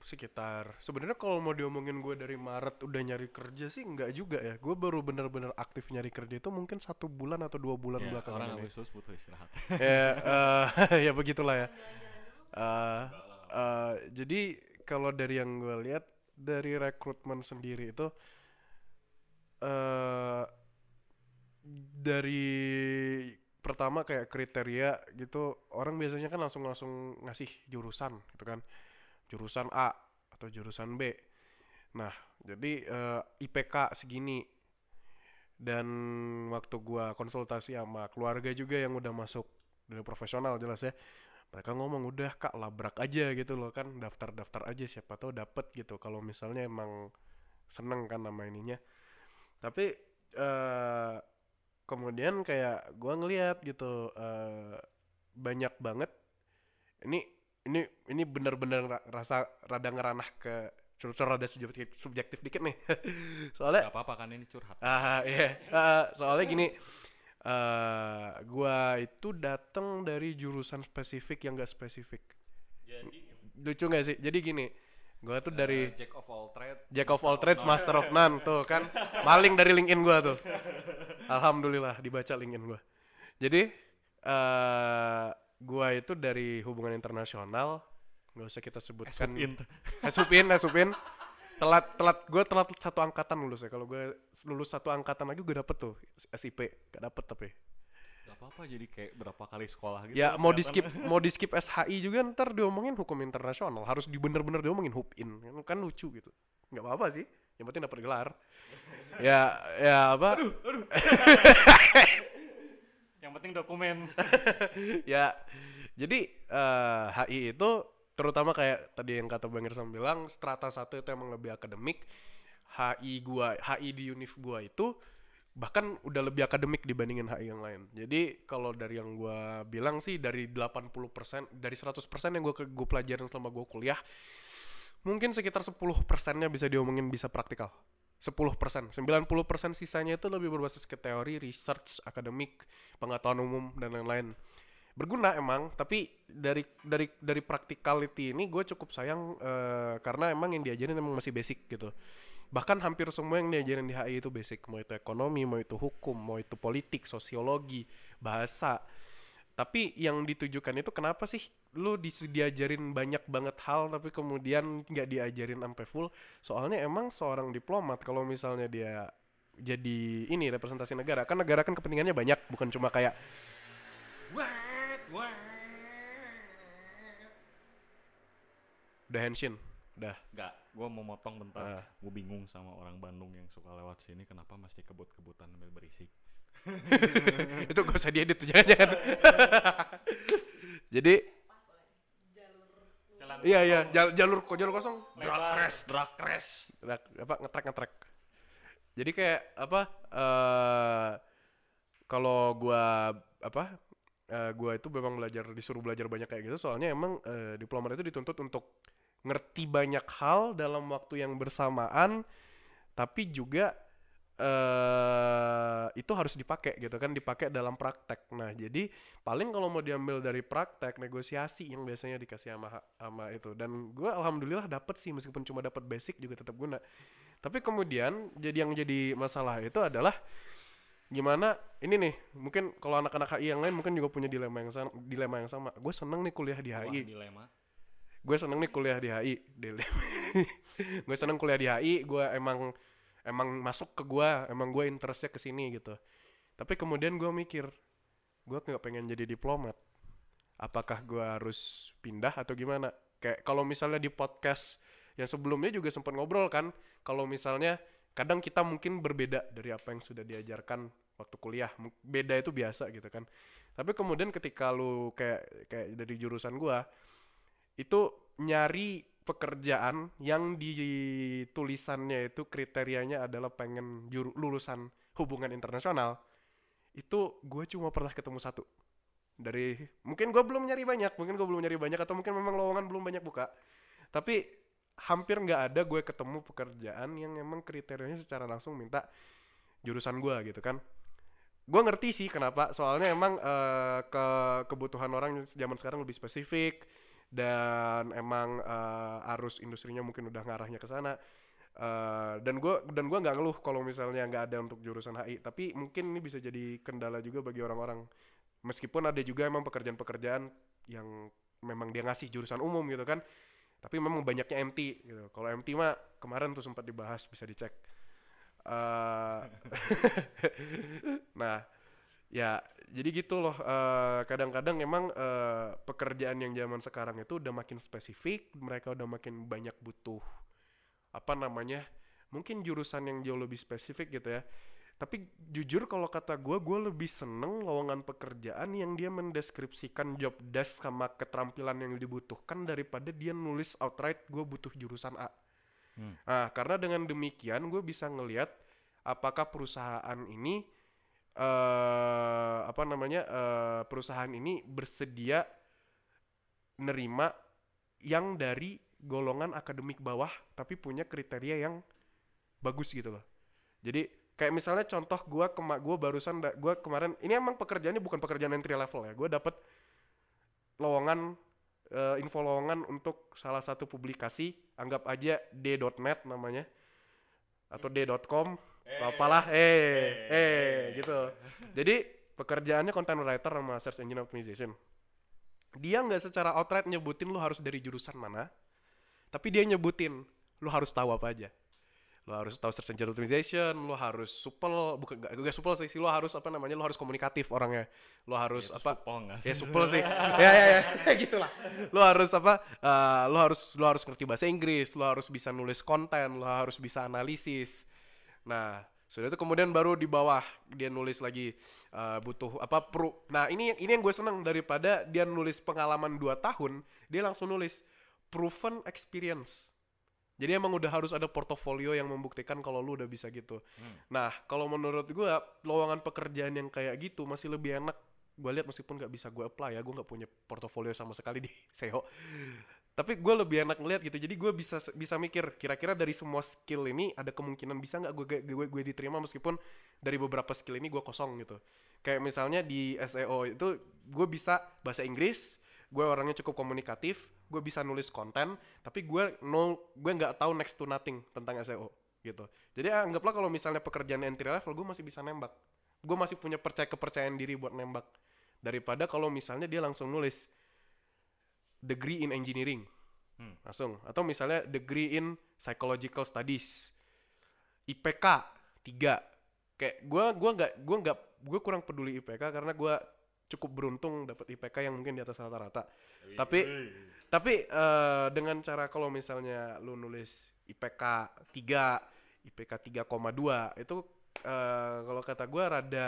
sekitar. Sebenarnya kalau mau diomongin gue dari Maret udah nyari kerja sih nggak juga ya. Gue baru bener-bener aktif nyari kerja itu mungkin satu bulan atau dua bulan Ya, belakangan orang ini. Habis lulus butuh istirahat. *laughs* Ya eh, *laughs* ya begitulah ya. Eh, eh, jadi kalau dari yang gue lihat dari rekrutmen sendiri itu eh dari pertama kayak kriteria gitu orang biasanya kan langsung langsung ngasih jurusan gitu kan jurusan A atau jurusan B. Nah jadi eh, IPK segini. Dan waktu gua konsultasi sama keluarga juga yang udah masuk dari profesional jelas ya. Mereka ngomong udah kak labrak aja gitu loh kan. Daftar-daftar aja siapa tahu dapet gitu. Kalau misalnya emang seneng kan nama ininya. Tapi eh kemudian kayak gua ngeliat gitu eh banyak banget. Ini ini ini bener-bener ra- rasa rada ngeranah ke curcol rada subjektif, subjektif dikit nih *laughs* soalnya Gak apa-apa kan ini curhat. Ah iya, Ah, soalnya gini, eh gua itu datang dari jurusan spesifik yang gak spesifik. Lucu gak sih? Jadi gini, gua tuh dari Eh, Jack of all trade. Jack of all trades, master of none tuh kan, maling dari LinkedIn gua tuh. *laughs* Alhamdulillah dibaca LinkedIn gua. Jadi eh gua itu dari hubungan internasional, nggak usah kita sebutkan. Esupin. Esupin, Esupin. Telat, telat, gue telat satu angkatan lulus ya. Kalau gue lulus satu angkatan lagi gue dapet tuh SIP, gak dapet tapi. Gak apa-apa jadi kayak berapa kali sekolah gitu. Ya mau di skip, mau di skip SHI juga ntar diomongin hukum internasional. Harus di bener-bener diomongin hupin, kan, kan lucu gitu. Nggak apa-apa sih, yang penting dapat gelar. ya, ya apa? *laughs* Yang penting dokumen. *laughs* ya jadi eh, HI itu terutama kayak tadi yang kata Bang Irsam bilang strata satu itu emang lebih akademik. HI gua HI di univ gua itu bahkan udah lebih akademik dibandingin HI yang lain. Jadi kalau dari yang gua bilang sih dari 80% dari 100% yang gua gua pelajarin selama gua kuliah mungkin sekitar 10 persennya bisa diomongin bisa praktikal 10 persen, 90 persen sisanya itu lebih berbasis ke teori, research, akademik, pengetahuan umum dan lain-lain. Berguna emang, tapi dari dari dari practicality ini gue cukup sayang eh, karena emang yang diajarin emang masih basic gitu. Bahkan hampir semua yang diajarin di HI itu basic, mau itu ekonomi, mau itu hukum, mau itu politik, sosiologi, bahasa. Tapi yang ditujukan itu kenapa sih lu diajarin banyak banget hal tapi kemudian nggak diajarin sampai full? Soalnya emang seorang diplomat kalau misalnya dia jadi ini representasi negara, kan negara kan kepentingannya banyak, bukan cuma kayak udah henshin, udah. Gak, gue mau motong bentar. Ah. Gue bingung sama orang Bandung yang suka lewat sini. Kenapa mesti kebut-kebutan berisik? *laughs* itu gak usah diedit tuh jangan-jangan. *laughs* jadi iya iya jal- jalur kok jalur kosong Drag race, drag race. Ngetrek- apa ngetrek ngetrek jadi kayak apa eh kalau gua apa eh, gua itu memang belajar disuruh belajar banyak kayak gitu soalnya emang eh, diplomat itu dituntut untuk ngerti banyak hal dalam waktu yang bersamaan tapi juga eh itu harus dipakai gitu kan dipakai dalam praktek. Nah jadi paling kalau mau diambil dari praktek negosiasi yang biasanya dikasih sama sama itu. Dan gua alhamdulillah dapet sih meskipun cuma dapat basic juga tetap guna. Tapi kemudian jadi yang jadi masalah itu adalah gimana ini nih mungkin kalau anak-anak HI yang lain mungkin juga punya dilema yang sama dilema yang sama. Gue seneng nih kuliah di Wah, HI dilema. gue seneng nih kuliah di HI dilema. *laughs* Gue seneng kuliah di HI gue emang emang masuk ke gue emang gue interestnya ke sini gitu. Tapi kemudian gue mikir gue nggak pengen jadi diplomat. Apakah gue harus pindah atau gimana? Kayak kalau misalnya di podcast yang sebelumnya juga sempat ngobrol kan kalau misalnya kadang kita mungkin berbeda dari apa yang sudah diajarkan waktu kuliah. Beda itu biasa gitu kan. Tapi kemudian ketika lu kayak kayak dari jurusan gua itu nyari pekerjaan yang di tulisannya itu kriterianya adalah pengen juru, lulusan hubungan internasional itu gue cuma pernah ketemu satu. Dari mungkin gue belum nyari banyak mungkin gue belum nyari banyak atau mungkin memang lowongan belum banyak buka. Tapi hampir nggak ada gue ketemu pekerjaan yang emang kriterianya secara langsung minta jurusan gue gitu kan. Gue ngerti sih kenapa soalnya emang eh, ke kebutuhan orang zaman sekarang lebih spesifik dan emang eh, arus industrinya mungkin udah ngarahnya ke sana. Eh, dan gue dan gua nggak ngeluh kalau misalnya nggak ada untuk jurusan HI tapi mungkin ini bisa jadi kendala juga bagi orang-orang. Meskipun ada juga emang pekerjaan-pekerjaan yang memang dia ngasih jurusan umum gitu kan. Tapi memang banyaknya MT gitu. Kalau MT mah kemarin tuh sempat dibahas bisa dicek. Eh, *laughs* nah ya jadi gitu loh eh, kadang-kadang emang eh, pekerjaan yang zaman sekarang itu udah makin spesifik mereka udah makin banyak butuh apa namanya mungkin jurusan yang jauh lebih spesifik gitu ya Tapi jujur kalau kata gue, gue lebih seneng lowongan pekerjaan yang dia mendeskripsikan job desk sama keterampilan yang dibutuhkan daripada dia nulis outright gue butuh jurusan A. Hmm. Nah, karena dengan demikian gue bisa ngelihat apakah perusahaan ini eh apa namanya eh, perusahaan ini bersedia nerima yang dari golongan akademik bawah tapi punya kriteria yang bagus gitu loh. Jadi kayak misalnya contoh gua kema gua barusan gua kemarin ini emang pekerjaannya bukan pekerjaan entry level ya. Gua dapet lowongan eh, info lowongan untuk salah satu publikasi anggap aja d.net namanya atau d.com atau apalah eh eh gitu. Jadi pekerjaannya content writer sama search engine optimization. Dia nggak secara outright nyebutin lu harus dari jurusan mana, tapi dia nyebutin lu harus tahu apa aja. Lu harus tahu search engine optimization, lu harus supel, bukan gak, gak supel sih, lu harus apa namanya, lu harus komunikatif orangnya. Lu harus Itu apa? supel nggak Ya sih? supel sih. *laughs* ya ya ya, *laughs* gitulah. Lu harus apa? eh, lu harus lu harus ngerti bahasa Inggris, lu harus bisa nulis konten, lu harus bisa analisis. Nah, sudah itu kemudian baru di bawah dia nulis lagi eh, butuh apa pro. Nah, ini ini yang gue seneng daripada dia nulis pengalaman 2 tahun, dia langsung nulis proven experience. Jadi emang udah harus ada portofolio yang membuktikan kalau lu udah bisa gitu. Nah, kalau menurut gua lowongan pekerjaan yang kayak gitu masih lebih enak. Gue lihat meskipun nggak bisa gue apply ya, gue nggak punya portofolio sama sekali di *laughs* SEO. Tapi gue lebih enak ngeliat gitu. Jadi gue bisa bisa mikir kira-kira dari semua skill ini ada kemungkinan bisa nggak gue, gue gue diterima meskipun dari beberapa skill ini gue kosong gitu. Kayak misalnya di SEO itu gue bisa bahasa Inggris, gue orangnya cukup komunikatif, gue bisa nulis konten, tapi gue no gue nggak tahu next to nothing tentang SEO gitu. Jadi anggaplah kalau misalnya pekerjaan entry level gue masih bisa nembak, gue masih punya percaya kepercayaan diri buat nembak daripada kalau misalnya dia langsung nulis degree in engineering. Hmm. langsung. Atau misalnya degree in psychological studies. IPK 3 kayak gue gua nggak gua nggak gue kurang peduli IPK karena gue cukup beruntung dapat IPK yang mungkin di atas rata-rata. Tapi tapi eh, dengan cara kalau misalnya lu nulis IPK 3 IPK 3,2 itu eh, kalau kata gue rada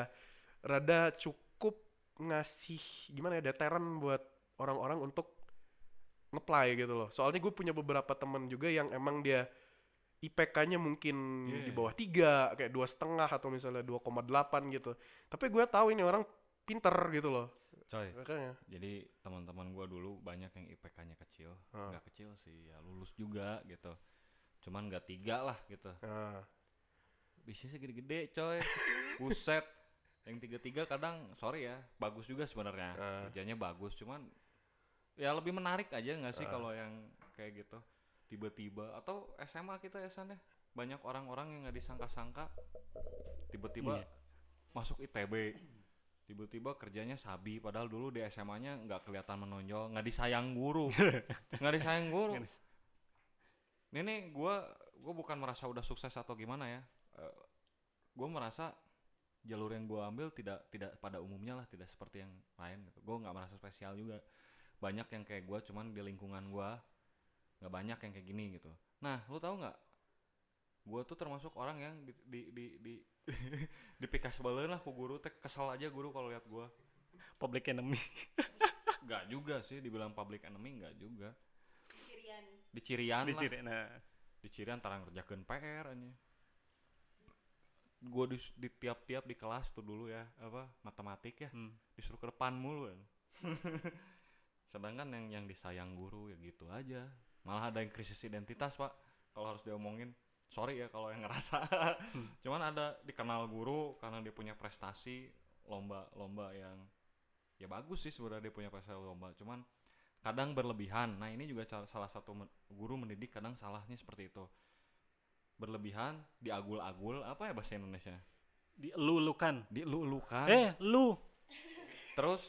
rada cukup ngasih gimana ya deteran buat orang-orang untuk ngeplay gitu loh. Soalnya gue punya beberapa temen juga yang emang dia IPK-nya mungkin Yeah. di bawah tiga, kayak dua setengah atau misalnya 2,8 gitu. Tapi gue tahu ini orang pinter gitu loh. Coy, Makanya. jadi teman-teman gua dulu banyak yang IPK-nya kecil, nggak kecil sih, ya lulus juga gitu. Cuman nggak tiga lah gitu. Nah, Bisnisnya gede-gede coy. *laughs* Buset. Yang tiga-tiga kadang sorry ya, bagus juga sebenarnya. Ah. Kerjanya bagus, cuman ya lebih menarik aja nggak sih kalau yang kayak gitu. Tiba-tiba atau SMA kita ya San ya. Banyak orang-orang yang nggak disangka-sangka tiba-tiba Iya. masuk ITB. Tiba-tiba kerjanya sabi padahal dulu di SMA-nya nggak kelihatan menonjol, nggak disayang guru. *laughs* nggak disayang guru. Ini gua gua bukan merasa udah sukses atau gimana ya. Eh, gua merasa jalur yang gua ambil tidak tidak pada umumnya lah, tidak seperti yang lain gitu. Gua nggak merasa spesial juga. Banyak yang kayak gua cuman di lingkungan gua nggak banyak yang kayak gini gitu. Nah, lu tahu nggak? Gua tuh termasuk orang yang di di di, di *laughs* dipikas balen lah ku guru teh kesel aja guru kalau lihat gua. Public enemy. *laughs* Nggak juga sih dibilang public enemy nggak juga. Cirian. Dicirian lah. Diciri, nah. dicirian tarang kerjakan PR aja gue di, di tiap-tiap di kelas tuh dulu ya apa matematik ya Hmm. disuruh ke depan mulu kan *laughs* sedangkan yang yang disayang guru ya gitu aja. Malah ada yang krisis identitas pak. Kalau harus diomongin sorry ya kalau yang ngerasa. *laughs* Cuman ada dikenal guru karena dia punya prestasi lomba-lomba yang ya bagus sih sebenarnya dia punya prestasi lomba. Cuman kadang berlebihan. Nah ini juga salah satu guru mendidik kadang salahnya seperti itu. Berlebihan diagul-agul apa ya bahasa Indonesia? Dielu-elukan. dielu-elukan Eh, lu. terus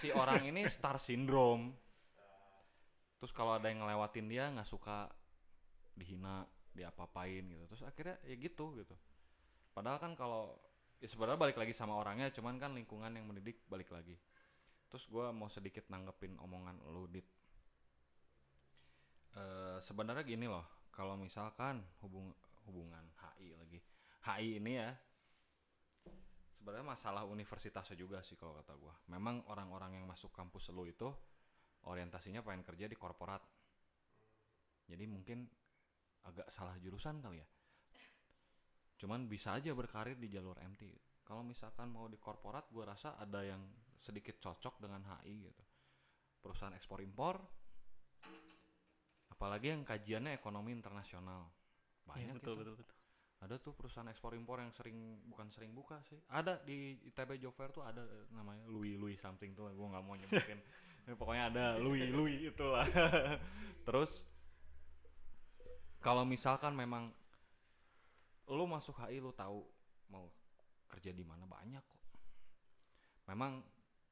si orang ini star syndrome. Terus kalau ada yang ngelewatin dia nggak suka dihina diapa-apain gitu. Terus akhirnya ya gitu gitu. Padahal kan kalau ya sebenarnya balik lagi sama orangnya cuman kan lingkungan yang mendidik balik lagi. Terus gua mau sedikit nanggepin omongan lu dit. Eh, sebenarnya gini loh kalau misalkan hubung hubungan HI lagi. HI ini ya sebenarnya masalah universitasnya juga sih kalau kata gua. Memang orang-orang yang masuk kampus lu itu orientasinya pengen kerja di korporat. Jadi mungkin agak salah jurusan kali ya. Cuman bisa aja berkarir di jalur MT. Kalau misalkan mau di korporat gua rasa ada yang sedikit cocok dengan HI gitu. Perusahaan ekspor impor apalagi yang kajiannya ekonomi internasional. Banyak Iya, betul, itu betul, betul. Ada tuh perusahaan ekspor impor yang sering bukan sering buka sih. Ada di ITB Job Fair tuh ada namanya Louis Louis something tuh gue nggak mau nyebutin. Eh, *laughs* pokoknya ada Louis Louis itulah. *laughs* Terus kalau misalkan memang lu masuk HI lu tahu mau kerja di mana banyak kok. Memang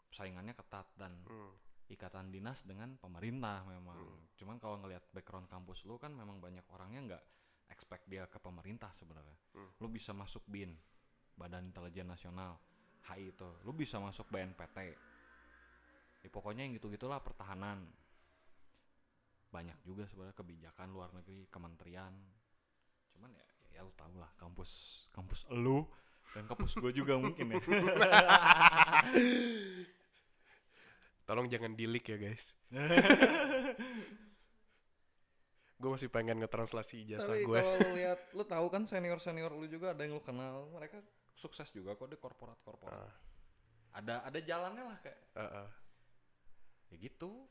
saingannya ketat dan Hmm. ikatan dinas dengan pemerintah memang. Cuman kalau ngelihat background kampus lu kan memang banyak orangnya nggak expect dia ke pemerintah sebenarnya. Lu bisa masuk BIN, Badan Intelijen Nasional, HI itu. Lu bisa masuk BNPT. Ya, pokoknya yang gitu-gitulah pertahanan. Banyak juga sebenarnya kebijakan luar negeri, kementerian. Cuman ya ya lu tau lah kampus kampus lu dan kampus gue juga *laughs* mungkin ya. Tolong jangan dilik ya guys. *laughs* gue masih pengen ngetranslasi Tapi gue. kalau lu *laughs* lihat, lu tahu kan senior senior lu juga ada yang lu kenal, mereka sukses juga kok di korporat korporat. Ah. Ada ada jalannya lah kayak, Heeh, ya gitu,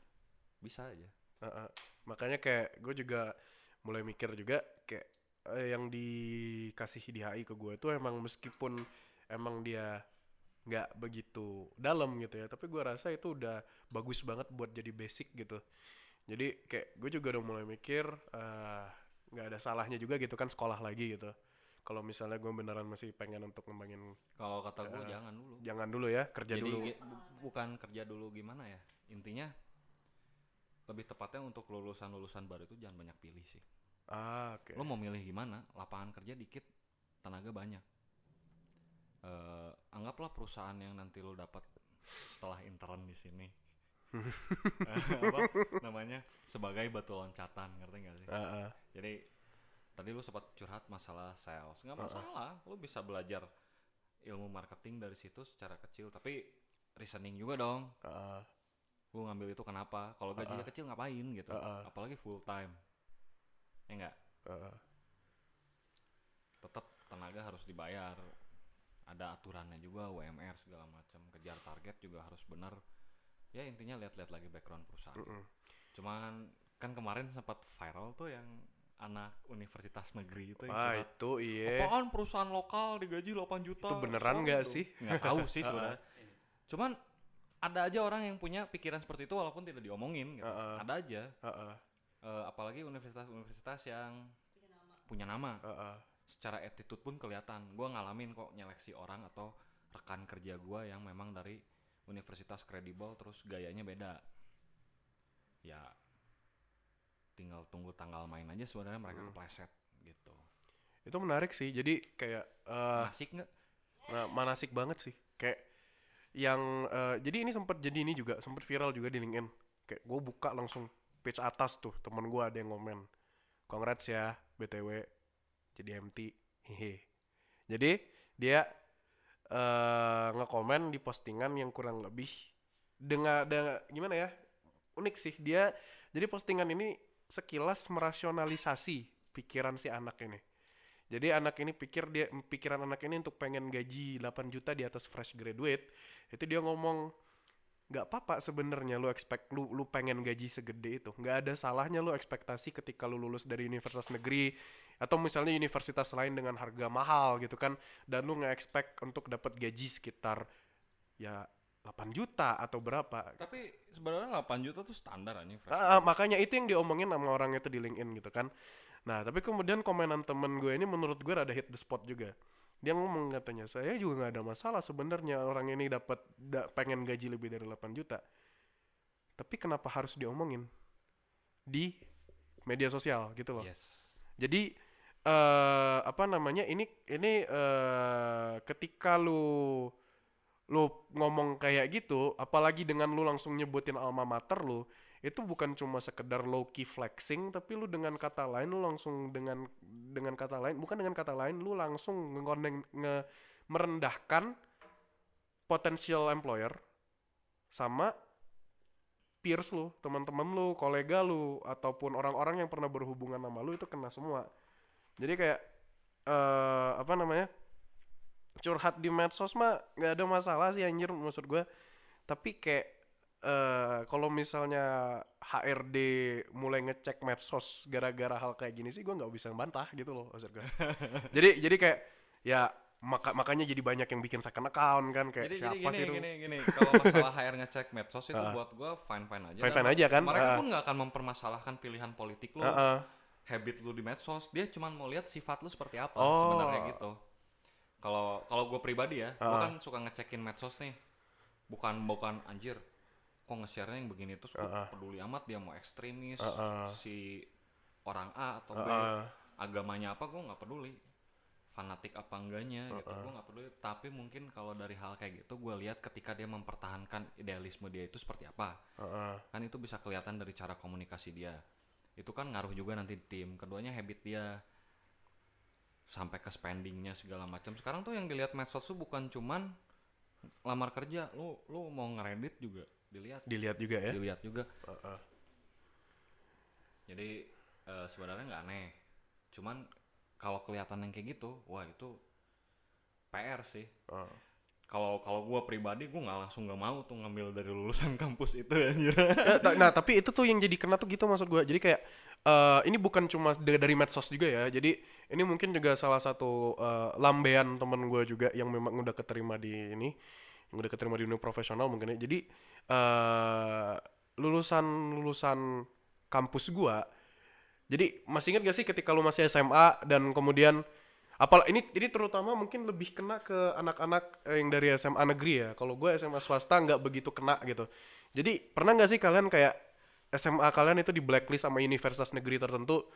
bisa aja. heeh. Makanya kayak gue juga mulai mikir juga kayak eh, yang dikasih di HI ke gue itu emang meskipun emang dia nggak begitu dalam gitu ya, tapi gue rasa itu udah bagus banget buat jadi basic gitu. Jadi kayak gue juga udah mulai mikir eh, nggak ada salahnya juga gitu kan sekolah lagi gitu. Kalau misalnya gue beneran masih pengen untuk ngembangin Kalau kata gue jangan dulu. jangan dulu ya kerja Jadi dulu bu- bukan kerja dulu gimana ya? Intinya lebih tepatnya untuk lulusan-lulusan baru itu jangan banyak pilih sih. ah oke Lo mau milih gimana? Lapangan kerja dikit, tenaga banyak. Eh, anggaplah perusahaan yang nanti lo dapat setelah intern di sini. Eh, apa namanya? Sebagai batu loncatan, ngerti gak sih? Ah, ah. Jadi tadi lu sempat curhat masalah sales, nggak masalah, lu bisa belajar ilmu marketing dari situ secara kecil, tapi reasoning juga dong. Ah, Gue ngambil itu kenapa? Kalau gajinya kecil ngapain gitu? Uh-uh. Apalagi full time, ya enggak? ah, ah. Tetap tenaga harus dibayar. Ada aturannya juga, UMR segala macam. Kejar target juga harus benar. Ya intinya lihat-lihat lagi background perusahaan. Mm-mm. Cuman kan kemarin sempat viral tuh yang anak universitas negeri itu yang ah itu iya Apaan perusahaan lokal digaji 8 juta? Itu beneran nggak sih? Nggak tahu sih *laughs* sebenarnya. Cuman ada aja orang yang punya pikiran seperti itu walaupun tidak diomongin gitu. Heeh. Ada aja. Ah, ah, Eh, apalagi universitas-universitas yang punya nama. ah, ah. Secara attitude pun kelihatan. Gua ngalamin kok nyeleksi orang atau rekan kerja gua yang memang dari universitas kredibel terus gayanya beda. Ya tinggal tunggu tanggal main aja sebenarnya mereka Hmm. kepleset gitu. itu menarik sih jadi kayak eh, Asik nggak? nah, manasik banget sih kayak yang eh, jadi ini sempat jadi ini juga sempat viral juga di LinkedIn kayak gue buka langsung page atas tuh temen gue ada yang ngomen congrats ya btw jadi MT hehe jadi dia eh ngekomen di postingan yang kurang lebih dengan dengan gimana ya unik sih. Dia jadi postingan ini sekilas merasionalisasi pikiran si anak ini. Jadi anak ini pikir dia pikiran anak ini untuk pengen gaji 8 juta di atas fresh graduate itu dia ngomong nggak apa-apa sebenarnya lu expect lu lu pengen gaji segede itu nggak ada salahnya lu ekspektasi ketika lu lulus dari universitas negeri atau misalnya universitas lain dengan harga mahal gitu kan dan lu nggak expect untuk dapat gaji sekitar ya 8 juta atau berapa Tapi sebenarnya 8 juta tuh standar aja. Ah, ah, makanya itu yang diomongin sama orang itu di LinkedIn gitu kan. Nah, tapi kemudian komenan temen gue ini menurut gue rada hit the spot juga. Dia ngomong katanya, saya juga nggak ada masalah sebenarnya orang ini dapat da- pengen gaji lebih dari 8 juta. Tapi kenapa harus diomongin di media sosial gitu loh. Yes. Jadi eh apa namanya ini ini eh ketika lu lu ngomong kayak gitu, apalagi dengan lu langsung nyebutin alma mater lu, itu bukan cuma sekedar low key flexing, tapi lu dengan kata lain lu langsung dengan dengan kata lain, bukan dengan kata lain, lu langsung ngekoneng nge merendahkan potential employer sama peers lu, teman-teman lu, kolega lu, ataupun orang-orang yang pernah berhubungan sama lu itu kena semua. Jadi kayak eh apa namanya? Curhat di medsos mah nggak ada masalah sih anjir maksud gue. Tapi kayak eh kalau misalnya HRD mulai ngecek medsos gara-gara hal kayak gini sih gue nggak bisa bantah gitu loh maksud gue. *laughs* jadi jadi kayak ya maka makanya jadi banyak yang bikin second account kan kayak Jadi, siapa jadi sih gini, itu? gini, gini, kalau masalah HR ngecek medsos itu Ah. buat gua fine-fine aja. Fine-fine Dan aja kan? Mereka Ah. pun nggak akan mempermasalahkan pilihan politik lu, Heeh. habit lu di medsos. Dia cuma mau lihat sifat lu seperti apa Oh. sebenarnya gitu. Kalau kalau gue pribadi ya, gue kan suka ngecekin medsos nih. Bukan bukan anjir, kok nge-share yang begini terus Ah, peduli amat dia mau ekstremis si orang A atau B agamanya apa gue nggak peduli. Fanatik apa enggaknya gitu. Gue nggak peduli. Tapi mungkin kalau dari hal kayak gitu gue lihat ketika dia mempertahankan idealisme dia itu seperti apa. Kan itu bisa kelihatan dari cara komunikasi dia. Itu kan ngaruh juga nanti di tim. Keduanya habit dia sampai ke spendingnya segala macam. Sekarang tuh yang dilihat medsos tuh bukan cuman lamar kerja lu lu mau ngeredit juga dilihat. Dilihat juga ya? Dilihat juga. Heeh. jadi eh, sebenarnya nggak aneh. Cuman kalau kelihatan yang kayak gitu wah itu PR sih. Heeh. Kalau kalau gue pribadi gue nggak langsung nggak mau tuh ngambil dari lulusan *laughs* kampus itu anjir. Ta- nah tapi itu tuh yang jadi kena tuh gitu maksud gua. Jadi kayak eh, ini bukan cuma da- dari medsos juga ya. Jadi ini mungkin juga salah satu eh, lambean temen gua juga yang memang udah keterima di ini yang udah keterima di dunia profesional mungkin ya. Jadi eh, lulusan lulusan kampus gua jadi masih ingat gak sih ketika lu masih SMA dan kemudian apal ini ini terutama mungkin lebih kena ke anak-anak eh, yang dari SMA negeri ya. Kalau gue SMA swasta nggak begitu kena gitu. Jadi pernah nggak sih kalian kayak SMA kalian itu di blacklist sama universitas negeri tertentu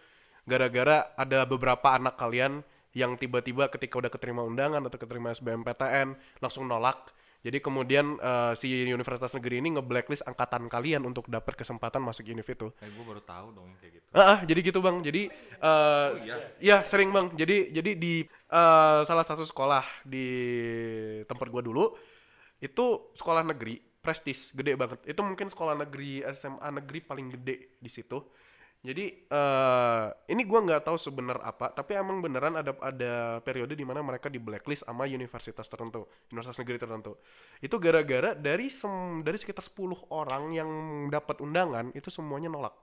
gara-gara ada beberapa anak kalian yang tiba-tiba ketika udah keterima undangan atau keterima SBMPTN langsung nolak. Jadi kemudian eh, si universitas negeri ini nge-blacklist angkatan kalian untuk dapat kesempatan masuk univ itu. kayak gue baru tahu dong kayak gitu Ah, ah, jadi gitu bang. Jadi, eh iya? iya sering bang. Jadi, jadi di eh, salah satu sekolah di tempat gua dulu itu sekolah negeri, prestis, gede banget. Itu mungkin sekolah negeri SMA negeri paling gede di situ. Jadi eh ini gua nggak tahu sebenar apa, tapi emang beneran ada ada periode di mana mereka di blacklist sama universitas tertentu, universitas negeri tertentu. Itu gara-gara dari sem dari sekitar 10 orang yang dapat undangan itu semuanya nolak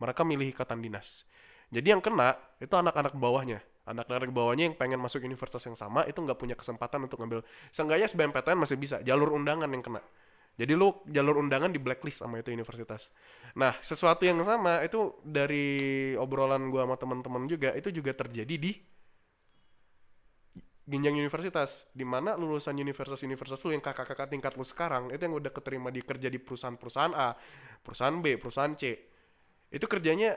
mereka milih ikatan dinas. Jadi yang kena itu anak-anak bawahnya. Anak-anak bawahnya yang pengen masuk universitas yang sama itu nggak punya kesempatan untuk ngambil. Seenggaknya SBMPTN masih bisa, jalur undangan yang kena. Jadi lu jalur undangan di blacklist sama itu universitas. Nah, sesuatu yang sama itu dari obrolan gua sama teman-teman juga itu juga terjadi di Ginjang Universitas, di mana lulusan universitas-universitas lu yang kakak-kakak tingkat lu sekarang itu yang udah keterima di kerja di perusahaan-perusahaan A, perusahaan B, perusahaan C, itu kerjanya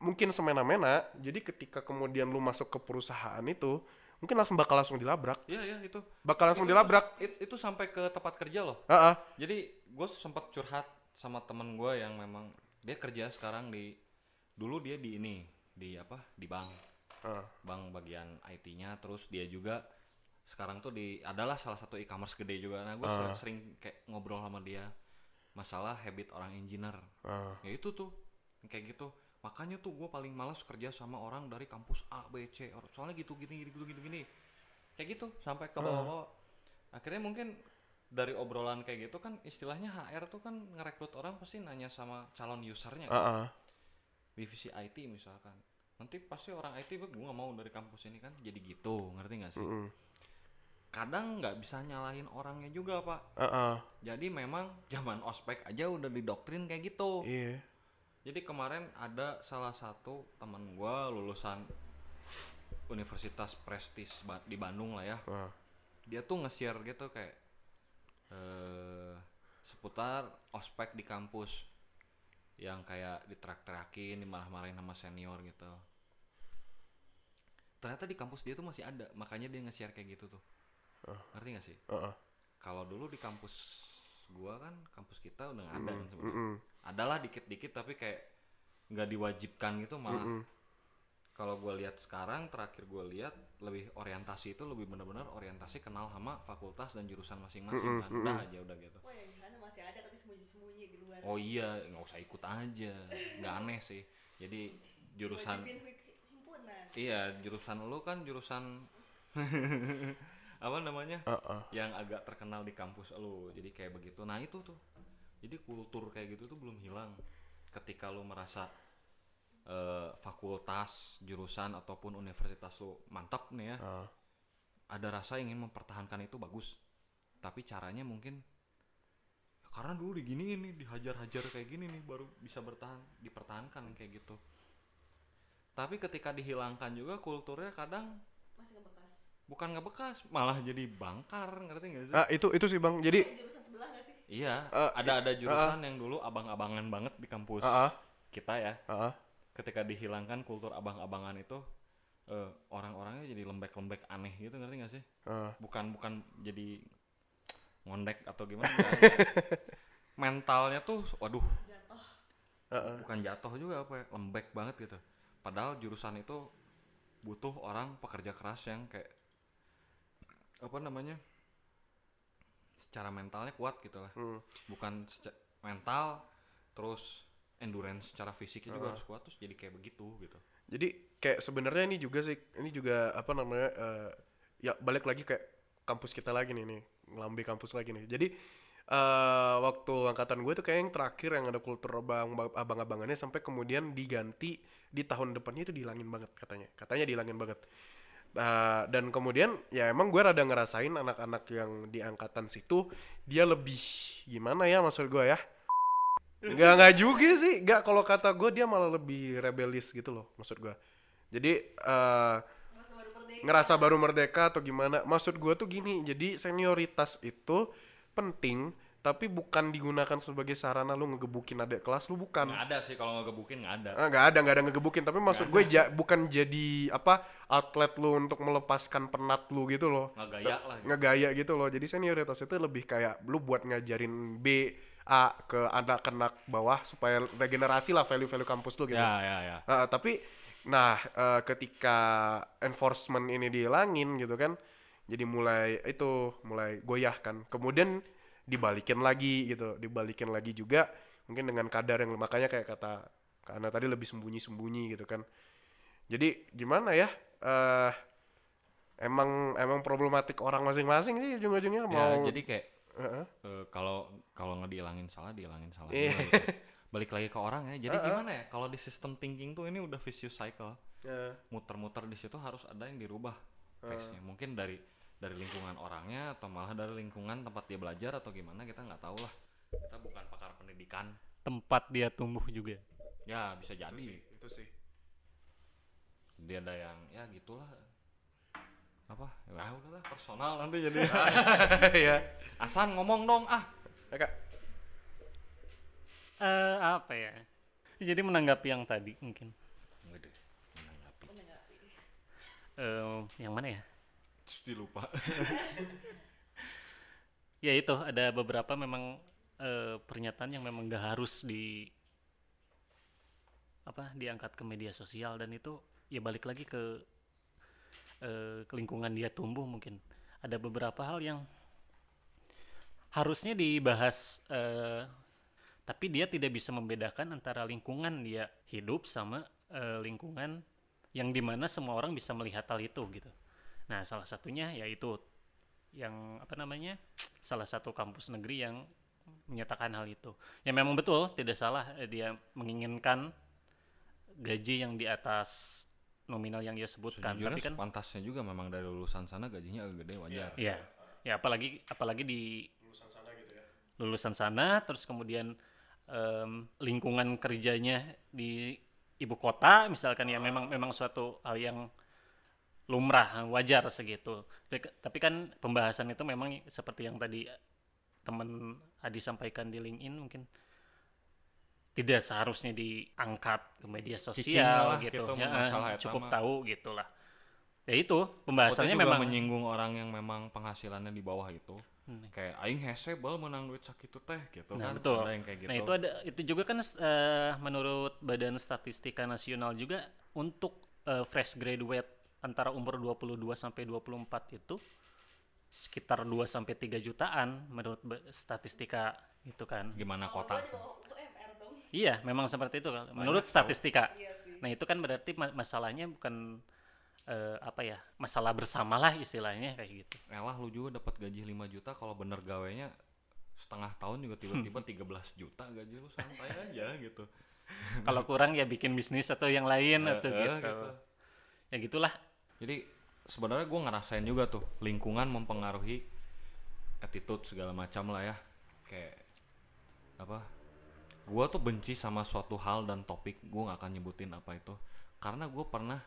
mungkin semena-mena jadi ketika kemudian lu masuk ke perusahaan itu mungkin langsung bakal langsung dilabrak. Iya iya itu. Bakal langsung Itu- dilabrak. itu, itu sampai ke tempat kerja loh. Ah, ah. jadi gue sempat curhat sama temen gue yang memang dia kerja sekarang di dulu dia di ini di apa di bank. Ah. bank bagian IT-nya terus dia juga sekarang tuh di adalah salah satu e-commerce gede juga. Nah gue Ah. sering kayak ngobrol sama dia. Masalah habit orang engineer. Ah. ya itu tuh kayak gitu makanya tuh gue paling malas kerja sama orang dari kampus A B C soalnya gitu gini gini gitu gini gini. Kayak gitu sampai ke bawah-bawah. Akhirnya mungkin dari obrolan kayak gitu kan istilahnya HR tuh kan ngerekrut orang pasti nanya sama calon usernya kan. Ah, ah. divisi IT misalkan. Nanti pasti orang IT gue nggak mau dari kampus ini kan. Jadi gitu ngerti nggak sih? Mm-mm. kadang nggak bisa nyalahin orangnya juga pak. Ah, ah. jadi memang zaman ospek aja udah didoktrin kayak gitu. Iya jadi kemarin ada salah satu teman gua lulusan Universitas Prestis di Bandung lah ya Ah. dia tuh nge-share gitu kayak eh seputar ospek di kampus yang kayak diterak-terakin dimarah-marahin sama senior gitu ternyata di kampus dia tuh masih ada makanya dia nge-share kayak gitu tuh ngerti gak sih Ah, ah. kalau dulu di kampus gua kan kampus kita udah nggak ada kan sebenarnya Mm-mm. Adalah dikit-dikit tapi kayak nggak diwajibkan gitu malah. Mm-mm. kalau gue lihat sekarang terakhir gue lihat lebih orientasi itu lebih benar-benar orientasi kenal sama fakultas dan jurusan masing-masing kan. udah aja udah gitu. Wah yang di sana masih ada tapi sembunyi-sembunyi di luar. oh iya nggak usah ikut aja. Nggak aneh sih. Jadi jurusan iya jurusan lu kan jurusan *laughs* apa namanya? Heeh. yang agak terkenal di kampus lu. Jadi kayak begitu. Nah itu tuh jadi kultur kayak gitu tuh belum hilang ketika lu merasa eh, fakultas jurusan ataupun universitas lu mantap nih ya Heeh. ada rasa ingin mempertahankan itu bagus tapi caranya mungkin karena dulu diginiin nih dihajar-hajar kayak gini nih baru bisa bertahan dipertahankan kayak gitu tapi ketika dihilangkan juga kulturnya kadang Masih ngebekas. bukan ngebekas malah jadi bangkar ngerti nggak sih Ah, itu itu sih bang jadi Kayak jurusan sebelah gak sih? Iya Eh, ada ada jurusan yang dulu abang-abangan banget di kampus Heeh. kita ya Heeh. ketika dihilangkan kultur abang-abangan itu eh, orang-orangnya jadi lembek-lembek aneh gitu ngerti nggak sih Heeh. bukan bukan jadi ngondek atau gimana *laughs* mentalnya tuh waduh Jatuh. Heeh. bukan jatuh juga apa ya, lembek banget gitu padahal jurusan itu butuh orang pekerja keras yang kayak apa namanya secara mentalnya kuat gitu lah Hmm. bukan mental terus endurance secara fisiknya juga harus kuat terus jadi kayak begitu gitu Jadi kayak sebenarnya ini juga sih ini juga apa namanya eh, ya balik lagi kayak kampus kita lagi nih nih ngelambi kampus lagi nih. Jadi eh waktu angkatan gue tuh kayak yang terakhir yang ada kultur abang abang-abangannya sampai kemudian diganti di tahun depannya itu dihilangin banget katanya. Katanya dihilangin banget. Nah, dan kemudian ya emang gue rada ngerasain anak-anak yang di angkatan situ dia lebih gimana ya maksud gue ya Nggak nggak juga sih, nggak kalau kata gue dia malah lebih rebelis gitu loh maksud gue. Jadi eh Masa baru ngerasa baru merdeka atau gimana? Maksud gue tuh gini, jadi senioritas itu penting tapi bukan digunakan sebagai sarana lu ngegebukin adik kelas lu bukan. nggak ada sih kalau ngegebukin nggak ada. Ah, nggak ada nggak ada ngegebukin. Tapi maksud gue ja- bukan jadi apa outlet lu untuk melepaskan penat lu gitu loh. Nggak gaya lah gitu. ngegaya gitu loh. Jadi senioritas itu lebih kayak lu buat ngajarin B A ke anak-anak bawah supaya regenerasi lah value-value kampus lu gitu. Ya ya ya. Ah, tapi nah eh, ketika enforcement ini dihilangin gitu kan jadi mulai itu mulai goyah kan. Kemudian dibalikin lagi gitu dibalikin lagi juga mungkin dengan kadar yang makanya kayak kata karena tadi lebih sembunyi-sembunyi gitu kan. Jadi gimana ya eh emang emang problematik orang masing-masing sih ujung-ujungnya Ya, mau jadi kayak eh, kalau kalau nggak dihilangin salah dihilangin salah juga gitu. balik lagi ke orang ya. Jadi gimana ya kalau di sistem thinking tuh ini udah vicious cycle. Muter-muter di situ harus ada yang dirubah face-nya. Mungkin dari dari lingkungan orangnya atau malah dari lingkungan tempat dia belajar atau gimana kita nggak tahu lah. Kita bukan pakar pendidikan. Tempat dia tumbuh juga. Ya bisa jadi. Itu sih itu sih. Dia ada yang ya gitulah. Apa? Ya udahlah personal nanti jadi. *laughs* Ya. Asan ngomong dong ah. Ya, Kak. eh apa ya? Jadi menanggapi yang tadi mungkin. Enggak deh, menanggapi. Menanggapi. Eh, yang mana ya terus dilupa *laughs* ya itu ada beberapa memang eh, pernyataan yang memang gak harus di apa diangkat ke media sosial dan itu ya balik lagi ke eh, lingkungan dia tumbuh mungkin. Ada beberapa hal yang harusnya dibahas eh, tapi dia tidak bisa membedakan antara lingkungan dia hidup sama lingkungan yang di mana semua orang bisa melihat hal itu gitu nah salah satunya yaitu yang apa namanya salah satu kampus negeri yang menyatakan hal itu. Ya memang betul tidak salah eh, dia menginginkan gaji yang di atas nominal yang dia sebutkan. Sejujurnya tapi kan pantasnya juga memang dari lulusan sana gajinya agak gede wajar. Ya ya apalagi apalagi di lulusan sana gitu ya. lulusan sana terus kemudian em, lingkungan kerjanya di ibu kota misalkan ya memang memang suatu hal yang lumrah wajar segitu. Tapi, kan pembahasan itu memang seperti yang tadi teman Adi sampaikan di LinkedIn mungkin tidak seharusnya diangkat ke media sosial lah gitu, gitu, Ya, cukup tahu gitulah. Ya itu pembahasannya juga memang menyinggung orang yang memang penghasilannya di bawah itu. Hmm. kayak aing hese bal menang duit sakitu teh gitu Nah, kan. betul. ada yang kayak gitu. Nah, itu ada itu juga kan eh, menurut Badan Statistika Nasional juga untuk eh, fresh graduate antara umur 22 sampai 24 itu sekitar 2 sampai 3 jutaan menurut statistika gitu kan. Gimana Kalau kota? Iya, memang seperti itu menurut statistika. Iya. Nah, itu kan berarti ma- masalahnya bukan eh, apa ya? Masalah bersama lah istilahnya kayak gitu. Elah lu juga dapat gaji 5 juta kalau bener gawenya setengah tahun juga tiba-tiba *laughs* 13 juta gaji lu santai aja gitu. Kalau kurang ya bikin bisnis atau yang lain Eh, atau eh, gitu. gitu. Ya gitulah. Jadi sebenarnya gue ngerasain juga tuh lingkungan mempengaruhi attitude segala macam lah ya. Kayak apa? Gue tuh benci sama suatu hal dan topik gue nggak akan nyebutin apa itu karena gue pernah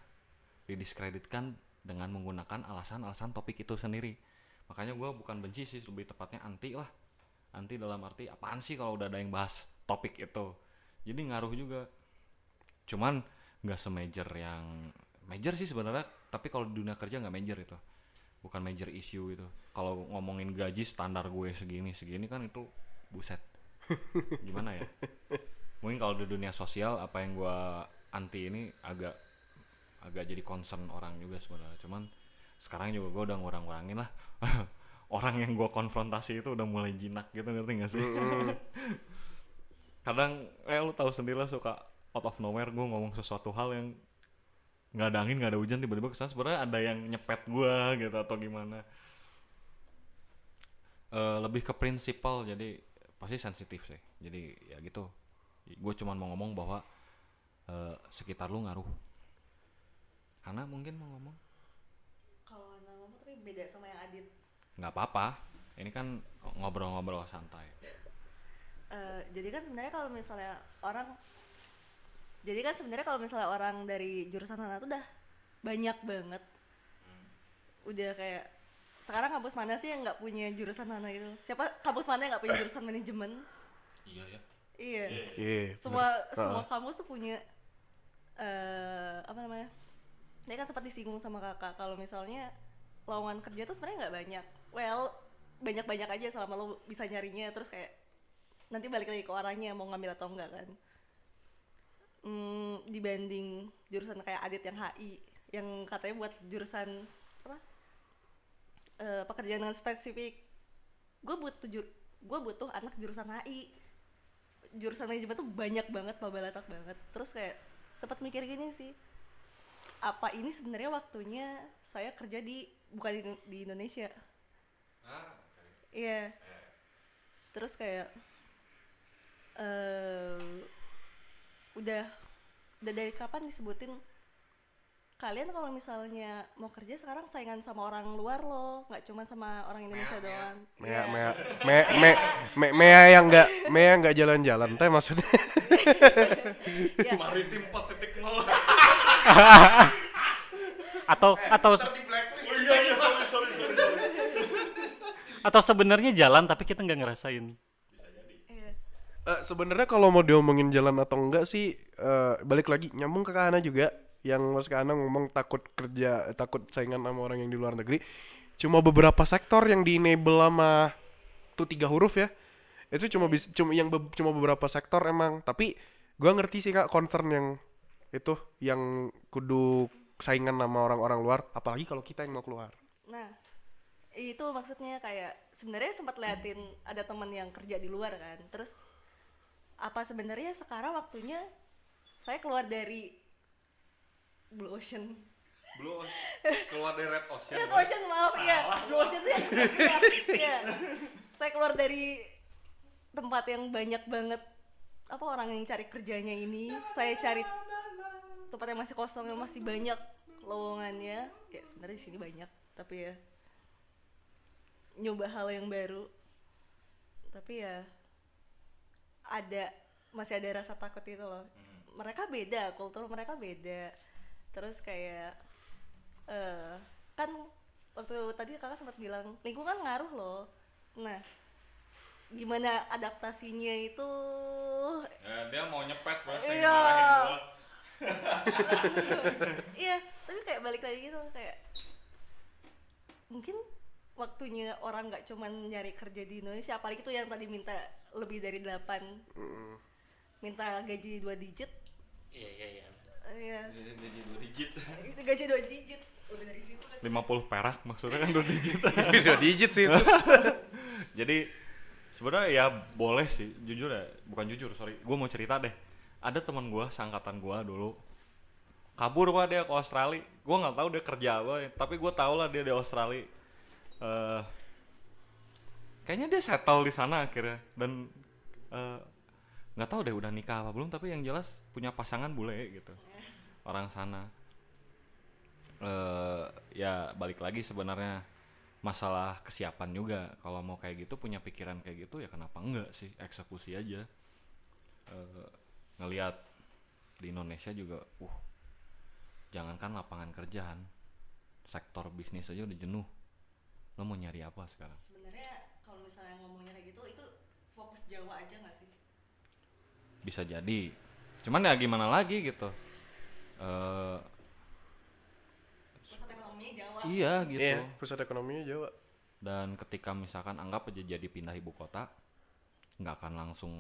didiskreditkan dengan menggunakan alasan-alasan topik itu sendiri. Makanya gue bukan benci sih lebih tepatnya anti lah. Anti dalam arti apaan sih kalau udah ada yang bahas topik itu. Jadi ngaruh juga. Cuman nggak semajor yang major sih sebenarnya tapi kalau di dunia kerja nggak major itu. Bukan major issue itu kalau ngomongin gaji standar gue segini segini kan itu buset. *laughs* Gimana ya? Mungkin kalau di dunia sosial apa yang gue anti ini agak agak jadi concern orang juga sebenarnya. Cuman sekarang juga gue udah ngurang-ngurangin lah. *laughs* Orang yang gue konfrontasi itu udah mulai jinak gitu ngerti gak sih? *laughs* Kadang eh lu tahu sendiri lah suka out of nowhere gue ngomong sesuatu hal yang nggak ada angin nggak ada hujan tiba-tiba ke sana sebenarnya ada yang nyepet gua gitu atau gimana? Eh, lebih ke prinsipal jadi pasti sensitif sih. Jadi ya gitu. Gue cuman mau ngomong bahwa eh, sekitar lu ngaruh. Hana mungkin mau ngomong? Kalau Hana ngomong tapi beda sama yang Adit. nggak apa-apa. Ini kan ngobrol-ngobrol santai. Eh, jadi kan sebenarnya kalau misalnya orang jadi kan sebenarnya kalau misalnya orang dari jurusan Hana tuh udah banyak banget. Udah kayak sekarang kampus mana sih yang nggak punya jurusan Hana itu? Siapa kampus mana yang nggak punya *coughs* jurusan manajemen? iya ya Iya. Iya. semua bener. semua Heeh. kampus tuh punya eh apa namanya dia kan sempat disinggung sama kakak kalau misalnya lowongan kerja tuh sebenarnya nggak banyak well banyak banyak aja selama lo bisa nyarinya terus kayak nanti balik lagi ke orangnya mau ngambil atau enggak kan Hmm, dibanding jurusan kayak Adit yang HI yang katanya buat jurusan apa? Eh, pekerjaan dengan spesifik. Gue butuh gue butuh anak jurusan HI jurusan manajemen tuh banyak banget pabalatak banget. Terus kayak sempat mikir gini sih apa ini sebenarnya waktunya saya kerja di bukan di, di Indonesia? Iya. Terus kayak eh udah udah dari kapan disebutin? Kalian kalau misalnya mau kerja sekarang saingan sama orang luar loh nggak cuma sama orang Indonesia doang. Mea, Iya. mea, me, me, me, mea yang nggak, mea yang nggak jalan-jalan, teh maksudnya. *laughs* Ya, maritim 4.0 *laughs* Atau atau oh iya iya sorry sorry sorry. Atau sebenarnya jalan tapi kita nggak ngerasain. Eh, Sebenarnya kalau mau diomongin jalan atau enggak sih, eh, balik lagi nyambung ke Kana juga, yang Mas Kana ngomong takut kerja, takut saingan sama orang yang di luar negeri. Cuma beberapa sektor yang di enable sama tuh tiga huruf ya. Itu cuma bis, cuma yang be- cuma beberapa sektor emang. Tapi gua ngerti sih kak concern yang itu yang kudu saingan sama orang-orang luar. Apalagi kalau kita yang mau keluar. Nah, itu maksudnya kayak sebenarnya sempat liatin ada teman yang kerja di luar kan. Terus apa sebenarnya sekarang waktunya saya keluar dari Blue Ocean. Blue Ocean. keluar dari Red Ocean Red Ocean maaf ya. Blue Ocean yang *laughs* Iya. Saya keluar dari tempat yang banyak banget apa orang yang cari kerjanya ini. Saya cari tempat yang masih kosong yang masih banyak lowongannya. Ya sebenarnya di sini banyak, tapi ya nyoba hal yang baru. Tapi ya ada masih ada rasa takut itu loh. Mereka beda, kultur mereka beda. Terus kayak eh kan waktu tadi kakak sempat bilang lingkungan ngaruh loh. Nah, gimana adaptasinya itu Ya, dia mau nyepet sebenarnya Iya. *laughs* iya tapi kayak balik lagi gitu kayak mungkin waktunya orang nggak cuman nyari kerja di Indonesia apalagi tuh yang tadi minta lebih dari 8 minta gaji dua digit. Iya iya iya. Iya. gaji dua digit. Itu gaji dua digit. Udah dari situ kan. 50 perak maksudnya kan dua digit. *laughs* Dua digit sih itu. *laughs* jadi sebenarnya ya boleh sih jujur ya. Bukan jujur sorry. Gue mau cerita deh. Ada teman gue seangkatan gue dulu. Kabur pak dia ke Australia. Gue nggak tahu dia kerja apa tapi gue tau lah dia di Australia Eh, kayaknya dia settle di sana akhirnya. Dan eh, nggak tahu deh udah nikah apa belum tapi yang jelas punya pasangan bule gitu. Orang sana. Eh ya balik lagi sebenarnya masalah kesiapan juga. Kalau mau kayak gitu punya pikiran kayak gitu ya kenapa enggak sih? Eksekusi aja. Eh, ngelihat di Indonesia juga uh jangankan lapangan kerjaan sektor bisnis aja udah jenuh lo mau nyari apa sekarang Sebenarnya kalau misalnya ngomongnya kayak gitu itu fokus Jawa aja nggak sih? bisa jadi cuman ya gimana lagi gitu Eh Pusat ekonominya Jawa. iya gitu Iya, pusat ekonominya Jawa. dan ketika misalkan anggap aja jadi pindah ibu kota nggak akan langsung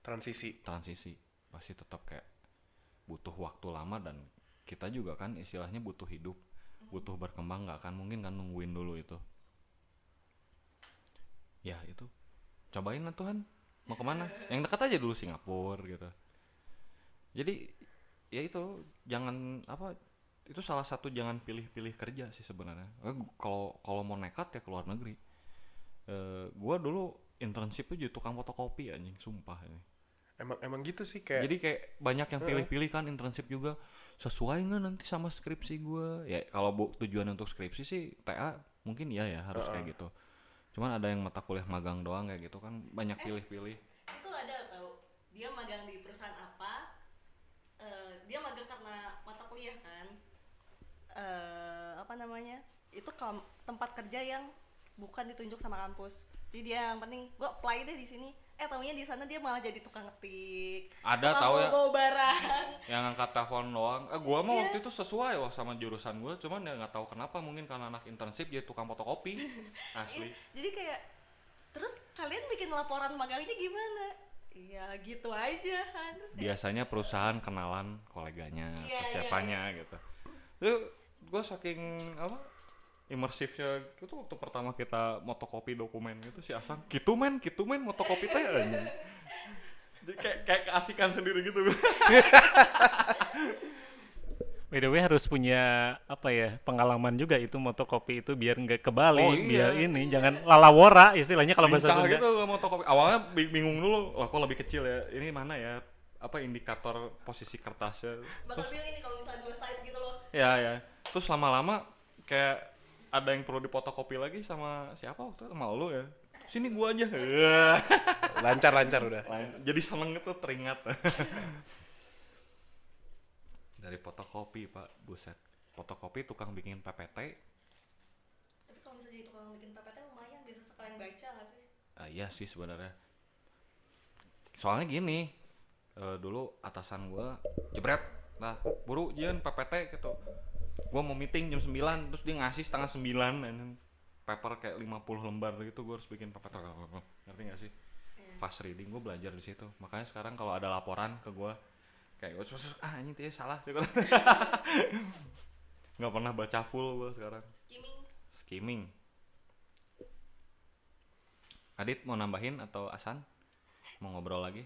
Transisi. transisi pasti tetap kayak butuh waktu lama dan kita juga kan istilahnya butuh hidup butuh berkembang nggak akan mungkin kan nungguin dulu itu ya itu. Cobain lah Tuhan. Mau ke mana yang dekat aja dulu Singapura gitu. Jadi ya itu. Jangan apa itu salah satu jangan pilih-pilih kerja sih sebenarnya. Eh, kalau kalau mau nekat ya ke luar negeri. Eh, gua dulu internship tuh jadi tukang fotokopi anjing sumpah ini. Emang emang gitu sih kayak jadi kayak banyak yang pilih-pilih kan internship juga. Sesuai nggak nanti sama skripsi gua? Ya kalau bu tujuan untuk skripsi sih TA mungkin iya ya harus kayak gitu cuman ada yang mata kuliah magang doang kayak gitu kan banyak pilih-pilih Itu ada tau. Dia magang di perusahaan apa? eh, dia magang karena mata kuliah kan. eh apa namanya? Itu tempat kerja yang bukan ditunjuk sama kampus. Jadi dia yang penting gua apply deh di sini. Eh taunya di sana dia malah jadi tukang ngetik. Ada tahu ya bawa barang. yang angkat telepon doang eh gua mah waktu itu sesuai loh sama jurusan gua cuman ya nggak tahu kenapa mungkin karena anak internship jadi tukang fotokopi *laughs* asli Jadi kayak terus kalian bikin laporan magangnya gimana? Iya gitu aja kan. Terus kayak, biasanya perusahaan kenalan koleganya Iya, atau iya, siapanya gitu itu gue saking apa imersifnya itu waktu pertama kita motokopi dokumen gitu si Asang gitu men gitu men motokopi teh anjing." jadi kayak kayak keasikan sendiri gitu *laughs* By the way harus punya apa ya pengalaman juga itu motokopi itu biar nggak kebalik, Oh, iya. biar ini jangan lalawora istilahnya kalau bahasa Sunda. gitu motokopi awalnya bi- bingung dulu lah kok lebih kecil ya ini mana ya apa indikator posisi kertasnya bakal bilang ini kalau misalnya dua side gitu loh. ya ya terus lama-lama kayak ada yang perlu dipotokopi lagi sama siapa waktu itu? Sama lu ya? Sini gua aja. *laughs* Lancar-lancar udah. Lain- jadi seneng itu teringat. *laughs* Dari fotokopi pak. Buset. Fotokopi tukang bikin PPT Tapi kalau misalnya jadi tukang bikin PPT lumayan bisa sekalian baca gak sih? Ah, iya sih sebenarnya. Soalnya gini eh, dulu atasan gua jebret nah buru jian PPT gitu gua mau meeting jam 9 terus dia ngasih setengah 9 dan paper kayak 50 lembar gitu gua harus bikin PPT ngerti gak sih? Fast reading gua belajar di situ. Makanya sekarang kalau ada laporan ke gua kayak "Wes, wes, wes, ah ini dia salah. *laughs* Nggak pernah baca full gua sekarang. Skimming. Skimming. Adit mau nambahin atau Asan? Mau ngobrol lagi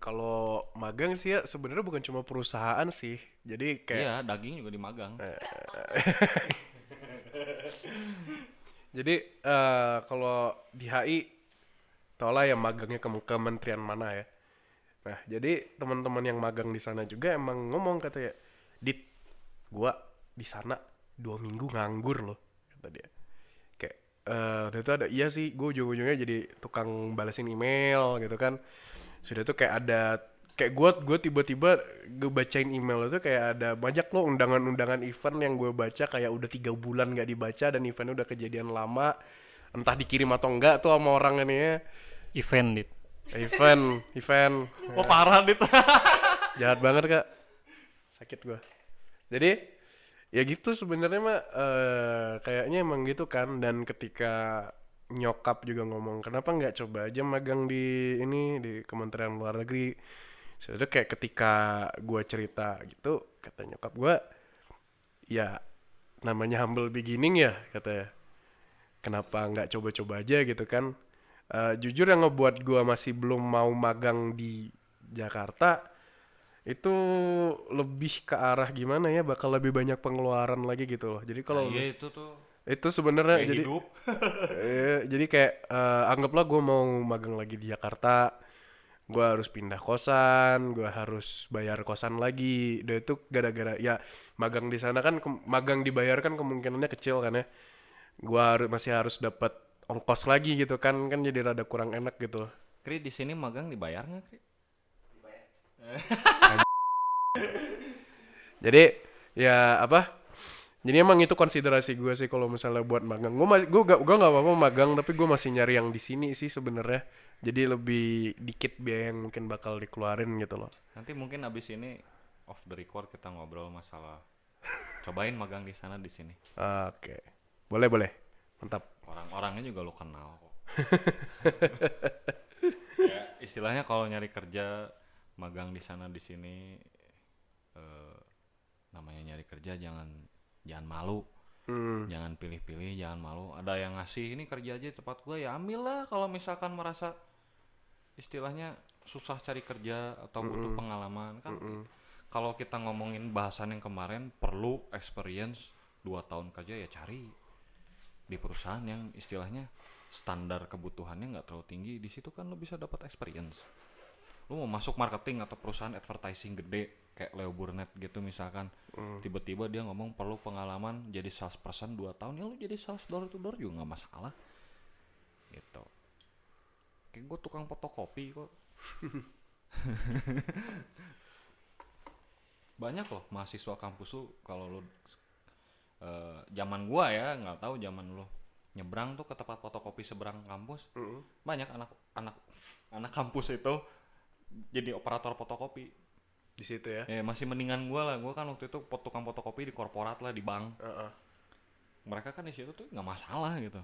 Kalau magang sih ya sebenarnya bukan cuma perusahaan sih. Jadi kayak iya daging juga dimagang *laughs* Jadi eh kalau di HI tau lah ya magangnya ke kementerian mana ya. Nah jadi teman-teman yang magang di sana juga emang ngomong katanya, dit, gua di sana dua minggu nganggur loh kata dia. Kayak eh udah itu ada iya sih, gue ujung-ujungnya jadi tukang balesin email gitu kan. Sudah tuh kayak ada kayak gue gue tiba-tiba gue bacain email itu kayak ada banyak loh undangan-undangan event yang gue baca kayak udah tiga bulan nggak dibaca dan eventnya udah kejadian lama. Entah dikirim atau enggak tuh sama orang ini. Ya Event dit. event event. Oh parah Dit. *laughs* Jahat banget kak. Sakit gua. Jadi ya gitu sebenarnya mah eh, kayaknya emang gitu kan. Dan ketika nyokap juga ngomong kenapa nggak coba aja magang di ini di Kementerian Luar Negeri? Sebenarnya kayak ketika gue cerita gitu kata nyokap gue ya namanya humble beginning ya katanya kenapa nggak coba-coba aja gitu kan? Eh, jujur yang ngebuat gue masih belum mau magang di Jakarta itu lebih ke arah gimana ya bakal lebih banyak pengeluaran lagi gitu loh. Jadi kalau Nah, iya itu tuh itu sebenarnya jadi hidup. Eh, *laughs* jadi kayak eh, anggaplah gue mau magang lagi di Jakarta gue harus pindah kosan gue harus bayar kosan lagi. Dan itu gara-gara ya magang di sana kan ke- magang dibayar kan kemungkinannya kecil kan ya. Gue harus masih harus dapat ongkos lagi gitu kan kan jadi rada kurang enak gitu. Kri di sini magang dibayar nggak Kri? *laughs* jadi ya apa jadi emang itu konsiderasi gue sih kalau misalnya buat magang. Gue masih gue gak gue nggak apa-apa magang tapi gue masih nyari yang di sini sih sebenarnya. Jadi lebih dikit biaya yang mungkin bakal dikeluarin gitu loh. Nanti mungkin abis ini off the record kita ngobrol masalah *laughs* cobain magang di sana di sini. oke. Boleh boleh. Mantap. Orang-orangnya juga lo kenal kok. *laughs* ya, istilahnya kalau nyari kerja magang di sana di sini eh, namanya nyari kerja jangan jangan malu. Hmm, Jangan pilih-pilih, jangan malu. Ada yang ngasih ini kerja aja tempat gue ya ambil lah kalau misalkan merasa istilahnya susah cari kerja atau butuh pengalaman kan mm-mm. kalau kita ngomongin bahasan yang kemarin perlu experience dua tahun kerja ya cari di perusahaan yang istilahnya standar kebutuhannya nggak terlalu tinggi di situ kan lo bisa dapat experience lu mau masuk marketing atau perusahaan advertising gede kayak Leo Burnett gitu misalkan. Tiba-tiba dia ngomong perlu pengalaman jadi salesperson dua tahun ya lu jadi sales door to door juga nggak masalah. Gitu. Kayak gue tukang fotokopi kok. *laughs* Banyak loh mahasiswa kampus lu kalau lu eh, zaman gua ya nggak tahu zaman lu. Nyebrang tuh ke tempat fotokopi seberang kampus. Mm-mm. banyak anak anak anak kampus itu jadi operator fotokopi di situ ya? Ya masih mendingan gua lah. Gua kan waktu itu pot- tukang fotokopi di korporat lah di bank. Heeh. mereka kan di situ tuh nggak masalah gitu.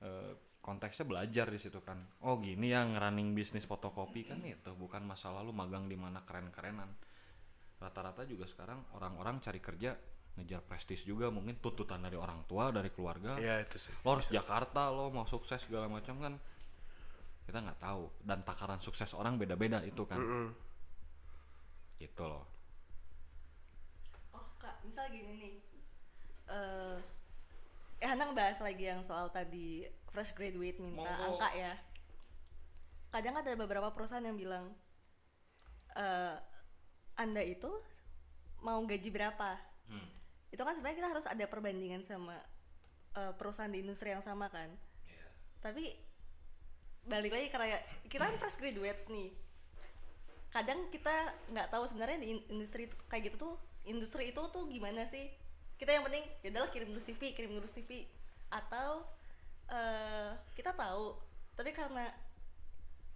Eh, konteksnya belajar di situ kan. Oh gini yang running bisnis fotokopi kan itu. Bukan masalah lu magang di mana keren-kerenan. Rata-rata juga sekarang orang-orang cari kerja ngejar prestis juga. Mungkin tuntutan dari orang tua dari keluarga. Iya itu sih. Lo harus Jakarta lo mau sukses segala macam kan kita nggak tahu. Dan takaran sukses orang beda-beda itu kan. Mm-mm. Gitu loh Oh kak, misal gini nih, eh eh Hana ngebahas lagi yang soal tadi fresh graduate minta Monggo. angka ya. Kadang ada beberapa perusahaan yang bilang, eh anda itu mau gaji berapa? Hmm. Itu kan sebenarnya kita harus ada perbandingan sama eh, perusahaan di industri yang sama kan. Tapi balik lagi karena kita kan fresh graduates nih kadang kita nggak tahu sebenarnya di in- industri itu- kayak gitu tuh industri itu tuh gimana sih kita yang penting ya udahlah kirim dulu CV kirim dulu CV atau eh kita tahu tapi karena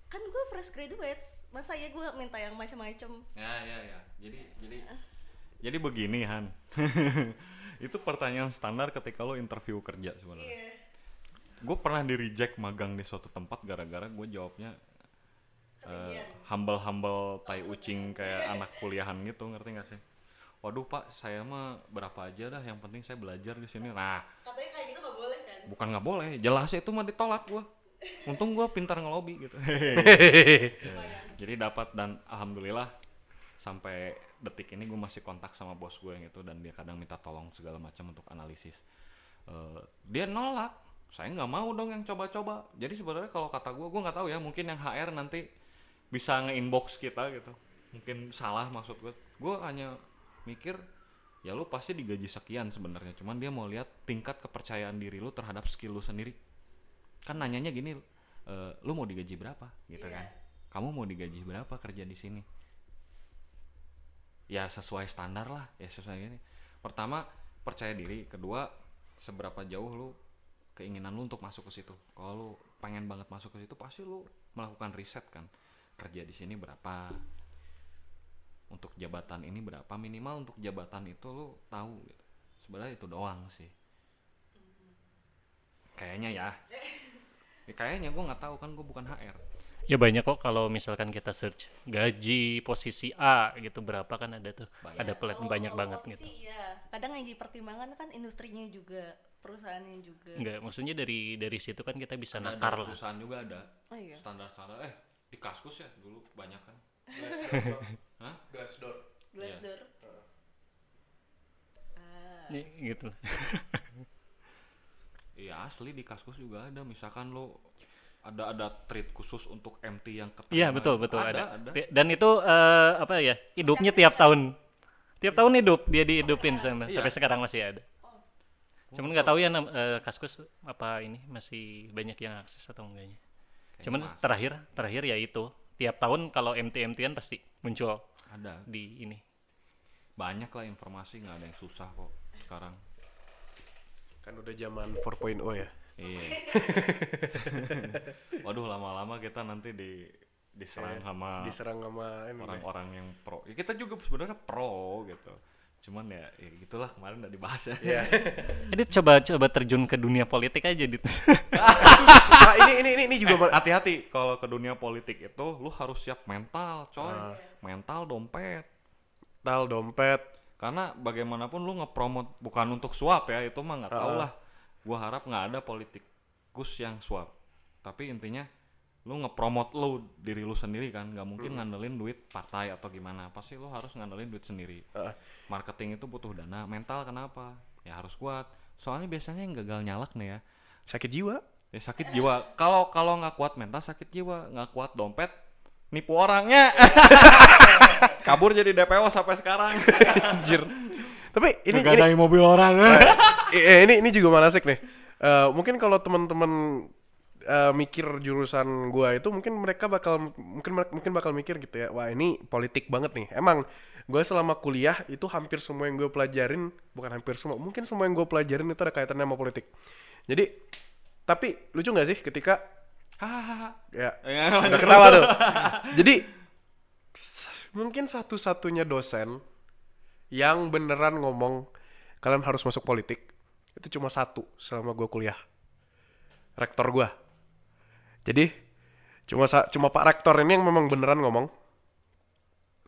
kan gue fresh graduates masa ya gue minta yang macam-macam Ya ya ya. Jadi jadi jadi begini Han. *laughs* itu pertanyaan standar ketika lo interview kerja sebenarnya. Iya. Gue pernah di reject magang di suatu tempat gara-gara gue jawabnya Ketinggian. humble humble tai ucing kayak anak kuliahan gitu ngerti gak sih? Waduh pak, saya mah berapa aja dah. Yang penting saya belajar di sini. Nah, katanya kayak gitu nggak boleh kan bukan nggak boleh, jelas itu mah ditolak gue. Untung gue pintar ngelobi gitu. *laughs* Ya, jadi dapat dan alhamdulillah sampai detik ini gue masih kontak sama bos gue yang itu dan dia kadang minta tolong segala macam untuk analisis Eh, dia nolak saya nggak mau dong yang coba-coba jadi sebenarnya kalau kata gue gue nggak tahu ya mungkin yang HR nanti bisa nge-inbox kita gitu. Mungkin salah maksud gue gue hanya mikir ya lu pasti digaji sekian sebenarnya. Cuman dia mau lihat tingkat kepercayaan diri lu terhadap skill lu sendiri. Kan nanyanya gini "Eh, lu mau digaji berapa? Gitu Iya. kan. Kamu mau digaji berapa kerja di sini? Ya sesuai standar lah ya sesuai ini. Pertama percaya diri. Kedua seberapa jauh lu keinginan lu untuk masuk ke situ. Kalau lu pengen banget masuk ke situ pasti lu melakukan riset kan kerja di sini berapa untuk jabatan ini berapa minimal untuk jabatan itu lu tahu gitu. sebenarnya itu doang sih kayaknya ya *laughs* Ya, kayaknya gue nggak tahu kan gue bukan HR. Ya banyak kok kalau misalkan kita search gaji posisi A gitu berapa kan ada tuh. Banyak. Ada pelat Kalau- banyak kalau banget posisi, gitu. Iya, kadang yang jadi pertimbangan kan industrinya juga, perusahaannya juga. Enggak, maksudnya dari dari situ kan kita bisa Ada, nakar lah. perusahaan juga ada Oh iya. standar-standar. Eh di kaskus ya dulu banyak kan. *laughs* Hah? Glassdoor. Glassdoor. Ah, Ya, gitu. *laughs* Iya asli di kaskus juga ada. Misalkan lo ada ada treat khusus untuk MT yang keterima. Iya betul betul ada. ada. Ti- Dan itu eh, apa ya hidupnya tiap tahun. Tiap tahun hidup dia dihidupin sama Iya. sampai sekarang masih ada. Cuman nggak tahu ya eh, kaskus apa ini masih banyak yang akses atau enggaknya. Cuman masih. terakhir terakhir ya itu tiap tahun kalau MT MTan pasti muncul ada di ini. banyak lah informasi nggak ada yang susah kok sekarang. Kan udah zaman 4.0 ya. Iya. *laughs* Waduh lama-lama kita nanti di diserang sama Diserang sama deh. orang-orang yang pro. Ya, kita juga sebenarnya pro gitu. Cuman ya, ya gitulah kemarin udah dibahas ya. Iya. *laughs* Jadi coba coba terjun ke dunia politik aja dit. *laughs* nah, ini ini ini, ini juga Eh, hati-hati kalau ke dunia politik itu lu harus siap mental, coy. Ah. Mental dompet. tal dompet. Karena bagaimanapun lu ngepromot bukan untuk suap ya, itu mah nggak tahu Ah. lah. Gua harap nggak ada politikus yang suap. Tapi intinya lu ngepromot lu diri lu sendiri kan, nggak mungkin ngandelin duit partai atau gimana. Pasti lu harus ngandelin duit sendiri. Marketing itu butuh dana, mental kenapa? Ya harus kuat. Soalnya biasanya yang gagal nyalak nih ya, Sakit jiwa. ya sakit jiwa. Kalau kalau nggak kuat mental sakit jiwa, nggak kuat dompet nipu orangnya. *laughs* Kabur jadi DPO sampai sekarang. *laughs* Anjir. Tapi ini ini, Ngegadai mobil orang. *laughs* eh, ini ini juga manasik nih. Eh, mungkin kalau teman-teman eh, mikir jurusan gua itu mungkin mereka bakal mungkin mungkin bakal mikir gitu ya. Wah, ini politik banget nih. Emang gue selama kuliah itu hampir semua yang gue pelajarin bukan hampir semua, mungkin semua yang gue pelajarin itu ada kaitannya sama politik. Jadi tapi lucu nggak sih ketika ya Ya, udah ketawa tuh. Jadi mungkin satu-satunya dosen yang beneran ngomong kalian harus masuk politik itu cuma satu selama gue kuliah. Rektor gua. Jadi cuma cuma Pak Rektor ini yang memang beneran ngomong.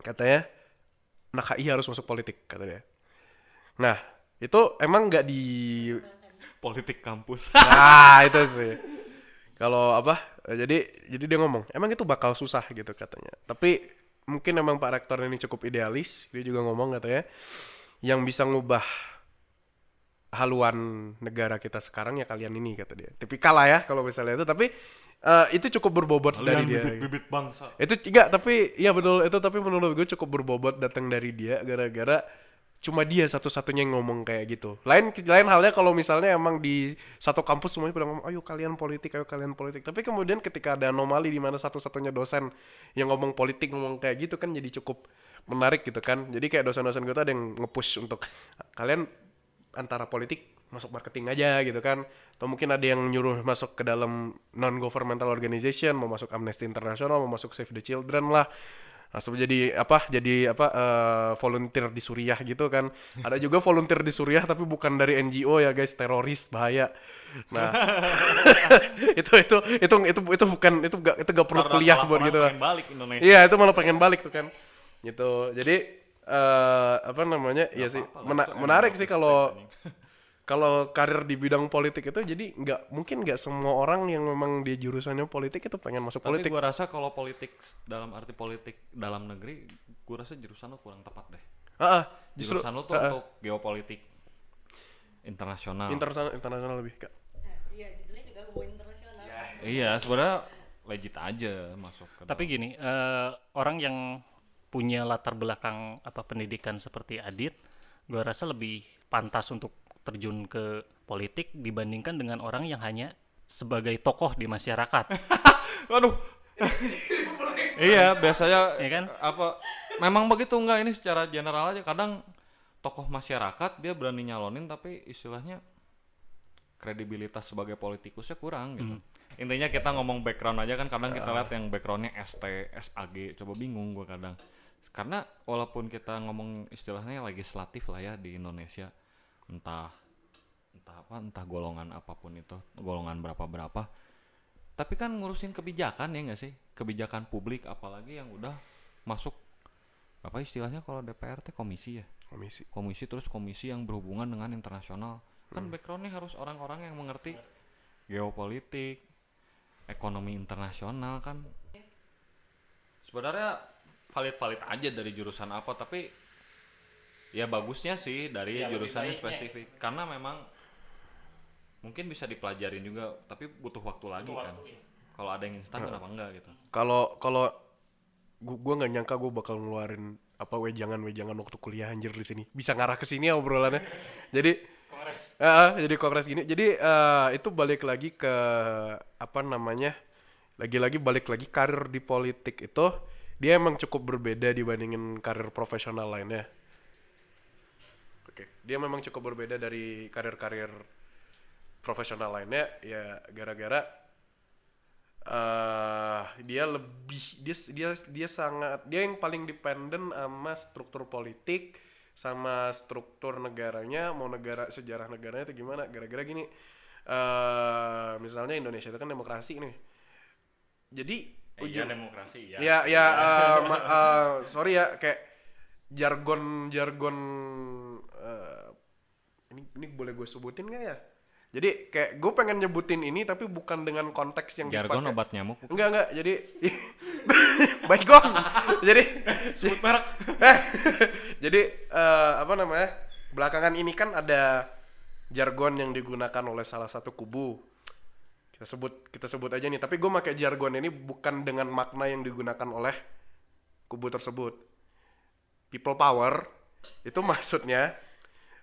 Katanya anak HI harus masuk politik kata dia. Nah, itu emang nggak di politik kampus. *laughs* Nah, itu sih. Kalau apa? Jadi jadi dia ngomong, emang itu bakal susah gitu katanya. Tapi mungkin emang Pak Rektor ini cukup idealis, dia juga ngomong katanya yang bisa ngubah haluan negara kita sekarang ya kalian ini kata dia. Tipikal lah ya kalau misalnya itu, tapi eh, itu cukup berbobot dari Kalian dia. bibit-bibit bangsa. Itu enggak, tapi iya betul itu tapi menurut gue cukup berbobot datang dari dia gara-gara cuma dia satu-satunya yang ngomong kayak gitu. Lain lain halnya kalau misalnya emang di satu kampus semuanya pada ngomong, ayo kalian politik, ayo kalian politik. Tapi kemudian ketika ada anomali di mana satu-satunya dosen yang ngomong politik ngomong kayak gitu kan jadi cukup menarik gitu kan. Jadi kayak dosen-dosen gue tuh ada yang nge-push untuk kalian antara politik masuk marketing aja gitu kan. Atau mungkin ada yang nyuruh masuk ke dalam non governmental organization mau masuk Amnesty International mau masuk Save the Children lah. Langsung jadi apa jadi apa eh, volunteer di Suriah gitu kan. Ada *laughs* juga volunteer di Suriah tapi bukan dari NGO ya guys. Teroris bahaya. Nah *laughs* *laughs* itu itu itu itu itu bukan itu gak itu gak perlu Karena kuliah buat gitu. Indonesia. Iya itu malah pengen balik tuh kan. Gitu. Jadi eh apa namanya? Ya sih. apa-apa lah, mena- menarik sih kalau. Kalau karir di bidang politik itu jadi nggak mungkin nggak semua orang yang memang di jurusannya politik itu pengen masuk Tapi politik gua rasa kalau politik dalam arti politik dalam negeri, gua rasa jurusan lu kurang tepat deh. Ah, ah, justru jurusan lu tuh ah, ah, untuk geopolitik internasional. internasional internasional lebih kak Nah, iya judulnya juga hubungan internasional. iya, sebenarnya legit aja masuk ke Tapi dalam. gini, eh, orang yang punya latar belakang apa pendidikan seperti Adit, gua rasa lebih pantas untuk terjun ke politik dibandingkan dengan orang yang hanya sebagai tokoh di masyarakat. *laughs* Waduh. iya, biasanya Iya kan? apa memang begitu enggak ini secara general aja kadang tokoh masyarakat dia berani nyalonin tapi istilahnya kredibilitas sebagai politikusnya kurang gitu. Intinya kita ngomong background aja kan kadang kita lihat yang backgroundnya ST, SAG, coba bingung gua kadang. Karena walaupun kita ngomong istilahnya legislatif lah ya di Indonesia, entah entah apa, entah golongan apa pun itu, golongan berapa berapa, tapi kan ngurusin kebijakan ya nggak sih? Kebijakan publik apalagi yang udah masuk apa istilahnya kalau DPR teh komisi ya? Komisi. Komisi terus komisi yang berhubungan dengan internasional. Kan backgroundnya harus orang-orang yang mengerti geopolitik ekonomi internasional kan. Sebenarnya valid-valid aja dari jurusan apa tapi ya bagusnya sih dari Ya, jurusannya spesifik karena memang mungkin bisa dipelajarin juga tapi butuh waktu lagi Butuh kan iya. kalau ada yang instan kenapa enggak gitu kalau kalau gua gua nggak nyangka gua bakal ngeluarin apa wejangan wejangan waktu kuliah anjir di sini bisa ngarah ke sini ya obrolannya *laughs* jadi Kongres. Ah, jadi kongres gini. Jadi eh, itu balik lagi ke apa namanya? Lagi-lagi balik lagi karir di politik itu dia emang cukup berbeda dibandingin karir profesional lainnya. Oke, dia memang cukup berbeda dari karir-karir profesional lainnya. Ya gara-gara eh dia lebih dia dia dia sangat dia yang paling dependen sama struktur politik sama struktur negaranya mau negara sejarah negaranya itu gimana. Gara-gara gini eh misalnya Indonesia itu kan demokrasi nih. Jadi Eh, iya ujung demokrasi ya ya ya ma- eh, sorry ya kayak jargon jargon eh, ini ini boleh gue sebutin nggak ya? Jadi kayak gue pengen nyebutin ini tapi bukan dengan konteks yang jargon dipakai. obat nyamuk? Bukan? enggak enggak jadi *laughs* baik gong jadi sebut merek. *laughs* Jadi eh, apa namanya belakangan ini kan ada jargon yang digunakan oleh salah satu kubu. Kita sebut kita sebut aja nih tapi gue pakai jargon ini bukan dengan makna yang digunakan oleh kubu tersebut people power itu *laughs* maksudnya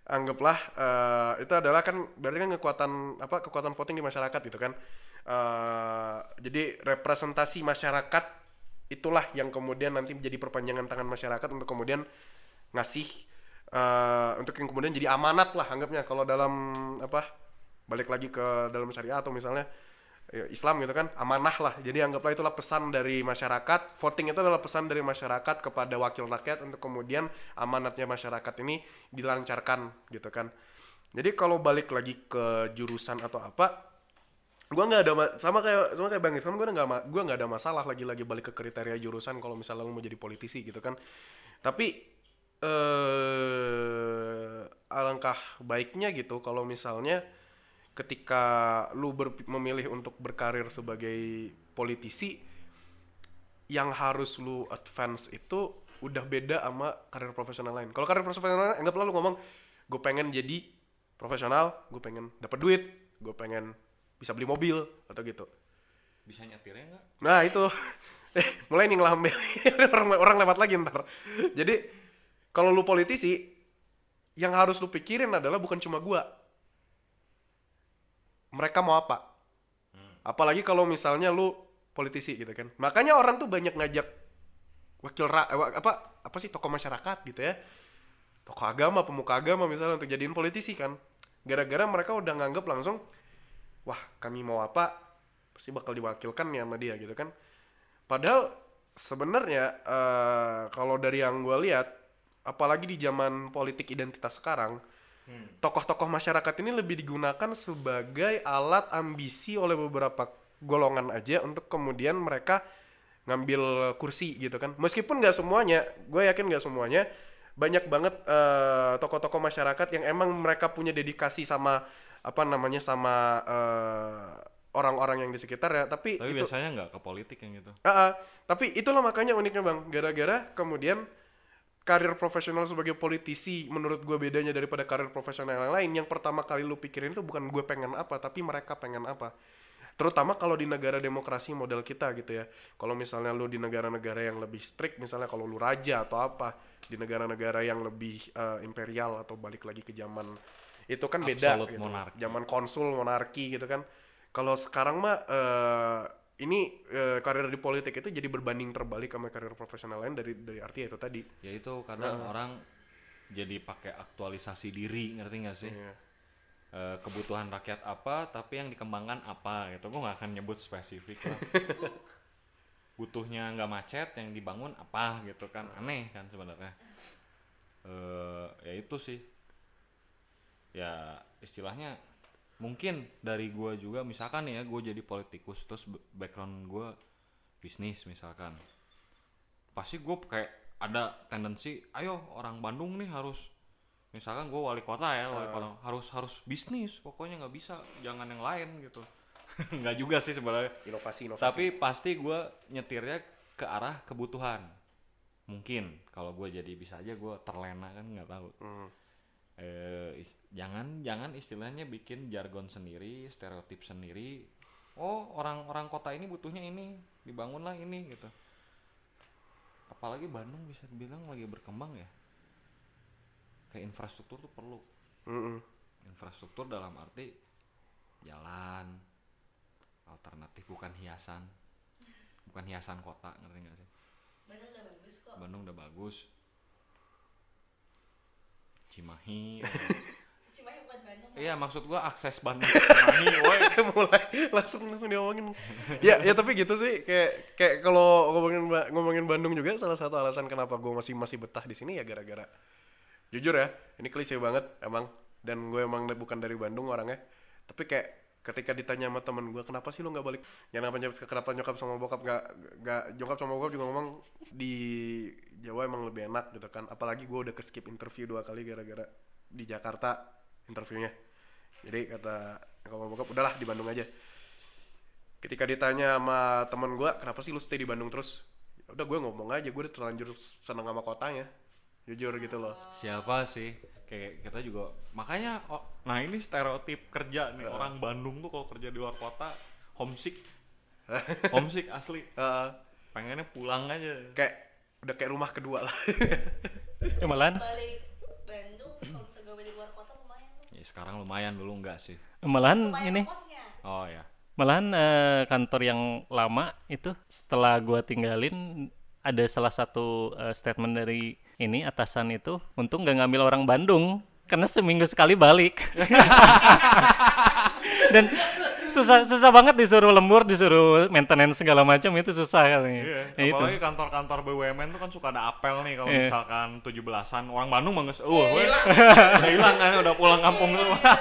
anggaplah eh, itu adalah kan berarti kan kekuatan apa kekuatan voting di masyarakat gitu kan. Eh, jadi representasi masyarakat itulah yang kemudian nanti menjadi perpanjangan tangan masyarakat untuk kemudian ngasih eh, untuk yang kemudian jadi amanat lah anggapnya. Kalau dalam apa balik lagi ke dalam syariah atau misalnya ya, Islam gitu kan amanah lah. Jadi anggaplah itulah pesan dari masyarakat. Voting itu adalah pesan dari masyarakat kepada wakil rakyat untuk kemudian amanatnya masyarakat ini dilancarkan gitu kan. Jadi kalau balik lagi ke jurusan atau apa gua nggak ada ma- sama kayak sama kayak bang Islam gue nggak gua nggak ada masalah lagi lagi balik ke kriteria jurusan kalau misalnya lu mau jadi politisi gitu kan. Tapi eh alangkah baiknya gitu kalau misalnya ketika lu ber- memilih untuk berkarir sebagai politisi yang harus lu advance itu udah beda sama karir profesional lain. Kalau karir profesional lain, anggaplah lu ngomong, gue pengen jadi profesional, gue pengen dapat duit, gue pengen bisa beli mobil atau gitu. bisa nyetirnya enggak Nah itu *laughs* eh, mulai nih ngelambil *laughs* orang, orang lewat lagi ntar. Jadi kalau lu politisi, yang harus lu pikirin adalah bukan cuma gua. Mereka mau apa? Apalagi kalau misalnya lu politisi gitu kan. Makanya orang tuh banyak ngajak wakil ra eh, apa apa sih tokoh masyarakat gitu ya. Tokoh agama, pemuka agama misalnya untuk jadiin politisi kan. Gara-gara mereka udah nganggap langsung wah kami mau apa pasti bakal diwakilkan ya sama dia gitu kan padahal sebenarnya eh, kalau dari yang gue lihat apalagi di zaman politik identitas sekarang tokoh-tokoh masyarakat ini lebih digunakan sebagai alat ambisi oleh beberapa golongan aja untuk kemudian mereka ngambil kursi gitu kan. Meskipun nggak semuanya gue yakin nggak semuanya banyak banget eh, tokoh-tokoh masyarakat yang emang mereka punya dedikasi sama apa namanya sama eh, orang-orang yang di sekitar ya. Tapi, tapi itu biasanya nggak ke politik yang gitu. Ah, ah. tapi itulah makanya uniknya bang. Gara-gara kemudian karir profesional sebagai politisi menurut gue bedanya daripada karir profesional yang lain yang pertama kali lu pikirin itu bukan gue pengen apa tapi mereka pengen apa terutama kalau di negara demokrasi model kita gitu ya kalau misalnya lu di negara-negara yang lebih strict misalnya kalau lu raja atau apa di negara-negara yang lebih eh, imperial atau balik lagi ke zaman itu kan beda Absolute gitu. monarki. zaman konsul monarki gitu kan kalau sekarang mah eh, ini eh, karir di politik itu jadi berbanding terbalik sama karir profesional lain dari dari arti itu tadi. Ya itu kadang orang jadi pakai aktualisasi diri ngerti nggak sih? Iya. Eh, kebutuhan rakyat apa tapi yang dikembangkan apa gitu. Gue nggak akan nyebut spesifik lah. *laughs* Butuhnya nggak macet yang dibangun apa gitu kan. Aneh kan sebenarnya. Eh ya itu sih. Ya istilahnya mungkin dari gua juga misalkan ya gue jadi politikus terus background gua bisnis misalkan. Pasti gue kayak ada tendensi ayo orang Bandung nih harus misalkan gue wali kota ya wali kota harus harus bisnis pokoknya nggak bisa jangan yang lain gitu. *laughs* Nggak juga sih sebenarnya. Inovasi inovasi. Tapi pasti gue nyetirnya ke arah kebutuhan. Mungkin kalau gue jadi bisa aja gue terlena kan nggak tahu. Hmm. Eh, is- jangan jangan istilahnya bikin jargon sendiri stereotip sendiri. Oh orang-orang kota ini butuhnya ini dibangunlah ini gitu. Apalagi Bandung bisa dibilang lagi berkembang ya. Kayak infrastruktur tuh perlu. Mm-mm. infrastruktur dalam arti jalan alternatif bukan hiasan. Bukan hiasan kota ngerti nggak sih? Bandung udah bagus kok. Bandung udah bagus Cimahi *laughs* cuma yang bukan Bandung iya maksud gua akses Bandung ke *laughs* Cimahi woi. *laughs* Mulai langsung langsung diomongin. Ya ya tapi gitu sih kayak kayak kalau ngomongin ngomongin Bandung juga salah satu alasan kenapa gue masih masih betah di sini ya gara-gara jujur ya ini klise banget emang dan gue emang bukan dari Bandung orangnya tapi kayak ketika ditanya sama temen gue kenapa sih lu nggak balik? Ya kenapa nyokap kenapa nyokap sama bokap nggak nggak nyokap sama bokap juga ngomong di Jawa emang lebih enak gitu kan. Apalagi gue udah ke skip interview dua kali gara-gara di Jakarta interviewnya. Jadi kata nyokap sama bokap udahlah di Bandung aja. Ketika ditanya sama temen gue kenapa sih lu stay di Bandung terus? Ya udah gue ngomong aja gue udah terlanjur seneng sama kotanya. Jujur gitu loh. Siapa sih kayak kita juga makanya oh, nah ini stereotip kerja nih. Orang Bandung tuh kalau kerja di luar kota homesick. *laughs* Homesick asli. Heeh. pengennya pulang aja. Kayak udah kayak rumah kedua lah. *laughs* Ya, malahan balik Bandung kalau misalnya gue di luar kota lumayan tuh. Ya sekarang lumayan dulu enggak sih. Malahan lumayan ini? kosnya. Oh ya malahan eh, kantor yang lama itu setelah gua tinggalin ada salah satu eh, statement dari ini atasan itu untung nggak ngambil orang Bandung karena seminggu sekali balik. *laughs* Dan susah susah banget disuruh lembur disuruh maintenance segala macam itu susah katanya. Iya, Ya itu. apalagi kantor-kantor BUMN tuh kan suka ada apel nih kalau Iya. misalkan 17-an orang Bandung banget, uh, weh, *laughs* udah hilang kan, udah pulang kampung semua. saya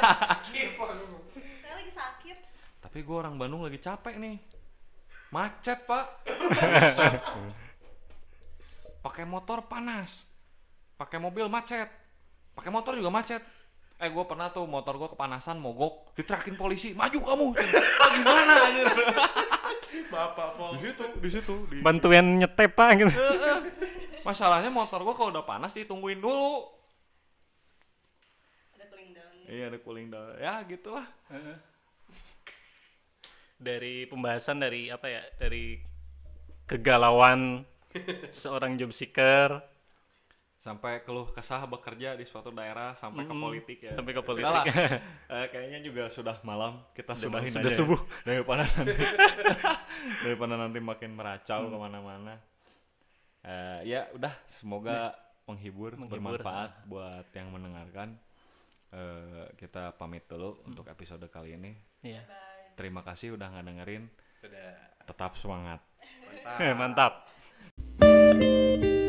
lagi sakit. Tapi gue orang Bandung lagi capek nih, macet pak. *laughs* pakai motor panas, pakai mobil macet, pakai motor juga macet. Eh gue pernah tuh motor gue kepanasan mogok, diterakin polisi, maju kamu, ah, gimana aja? bapak Di situ, di situ, di, bantuin nyetep pak gitu Heeh. Masalahnya motor gua kalau udah panas ditungguin dulu. ada cooling down Iya ada cooling down. Ya gitulah. dari pembahasan dari apa ya dari kegalauan seorang job seeker Sampai keluh kesah bekerja di suatu daerah sampai ke Mm, politik ya. sampai ke politik. lah. *laughs* Eh, kayaknya juga sudah malam. Kita Sudah sudahin sudah aja ya. subuh. Daripada nanti *laughs* daripada nanti makin meracau ke mana-mana. Eh, ya udah semoga menghibur, Menghibur. bermanfaat buat yang mendengarkan. Eh, kita pamit dulu untuk episode kali ini. Iya. Terima kasih udah nggak dengerin. Tetap semangat. mantap *laughs* mantap thank you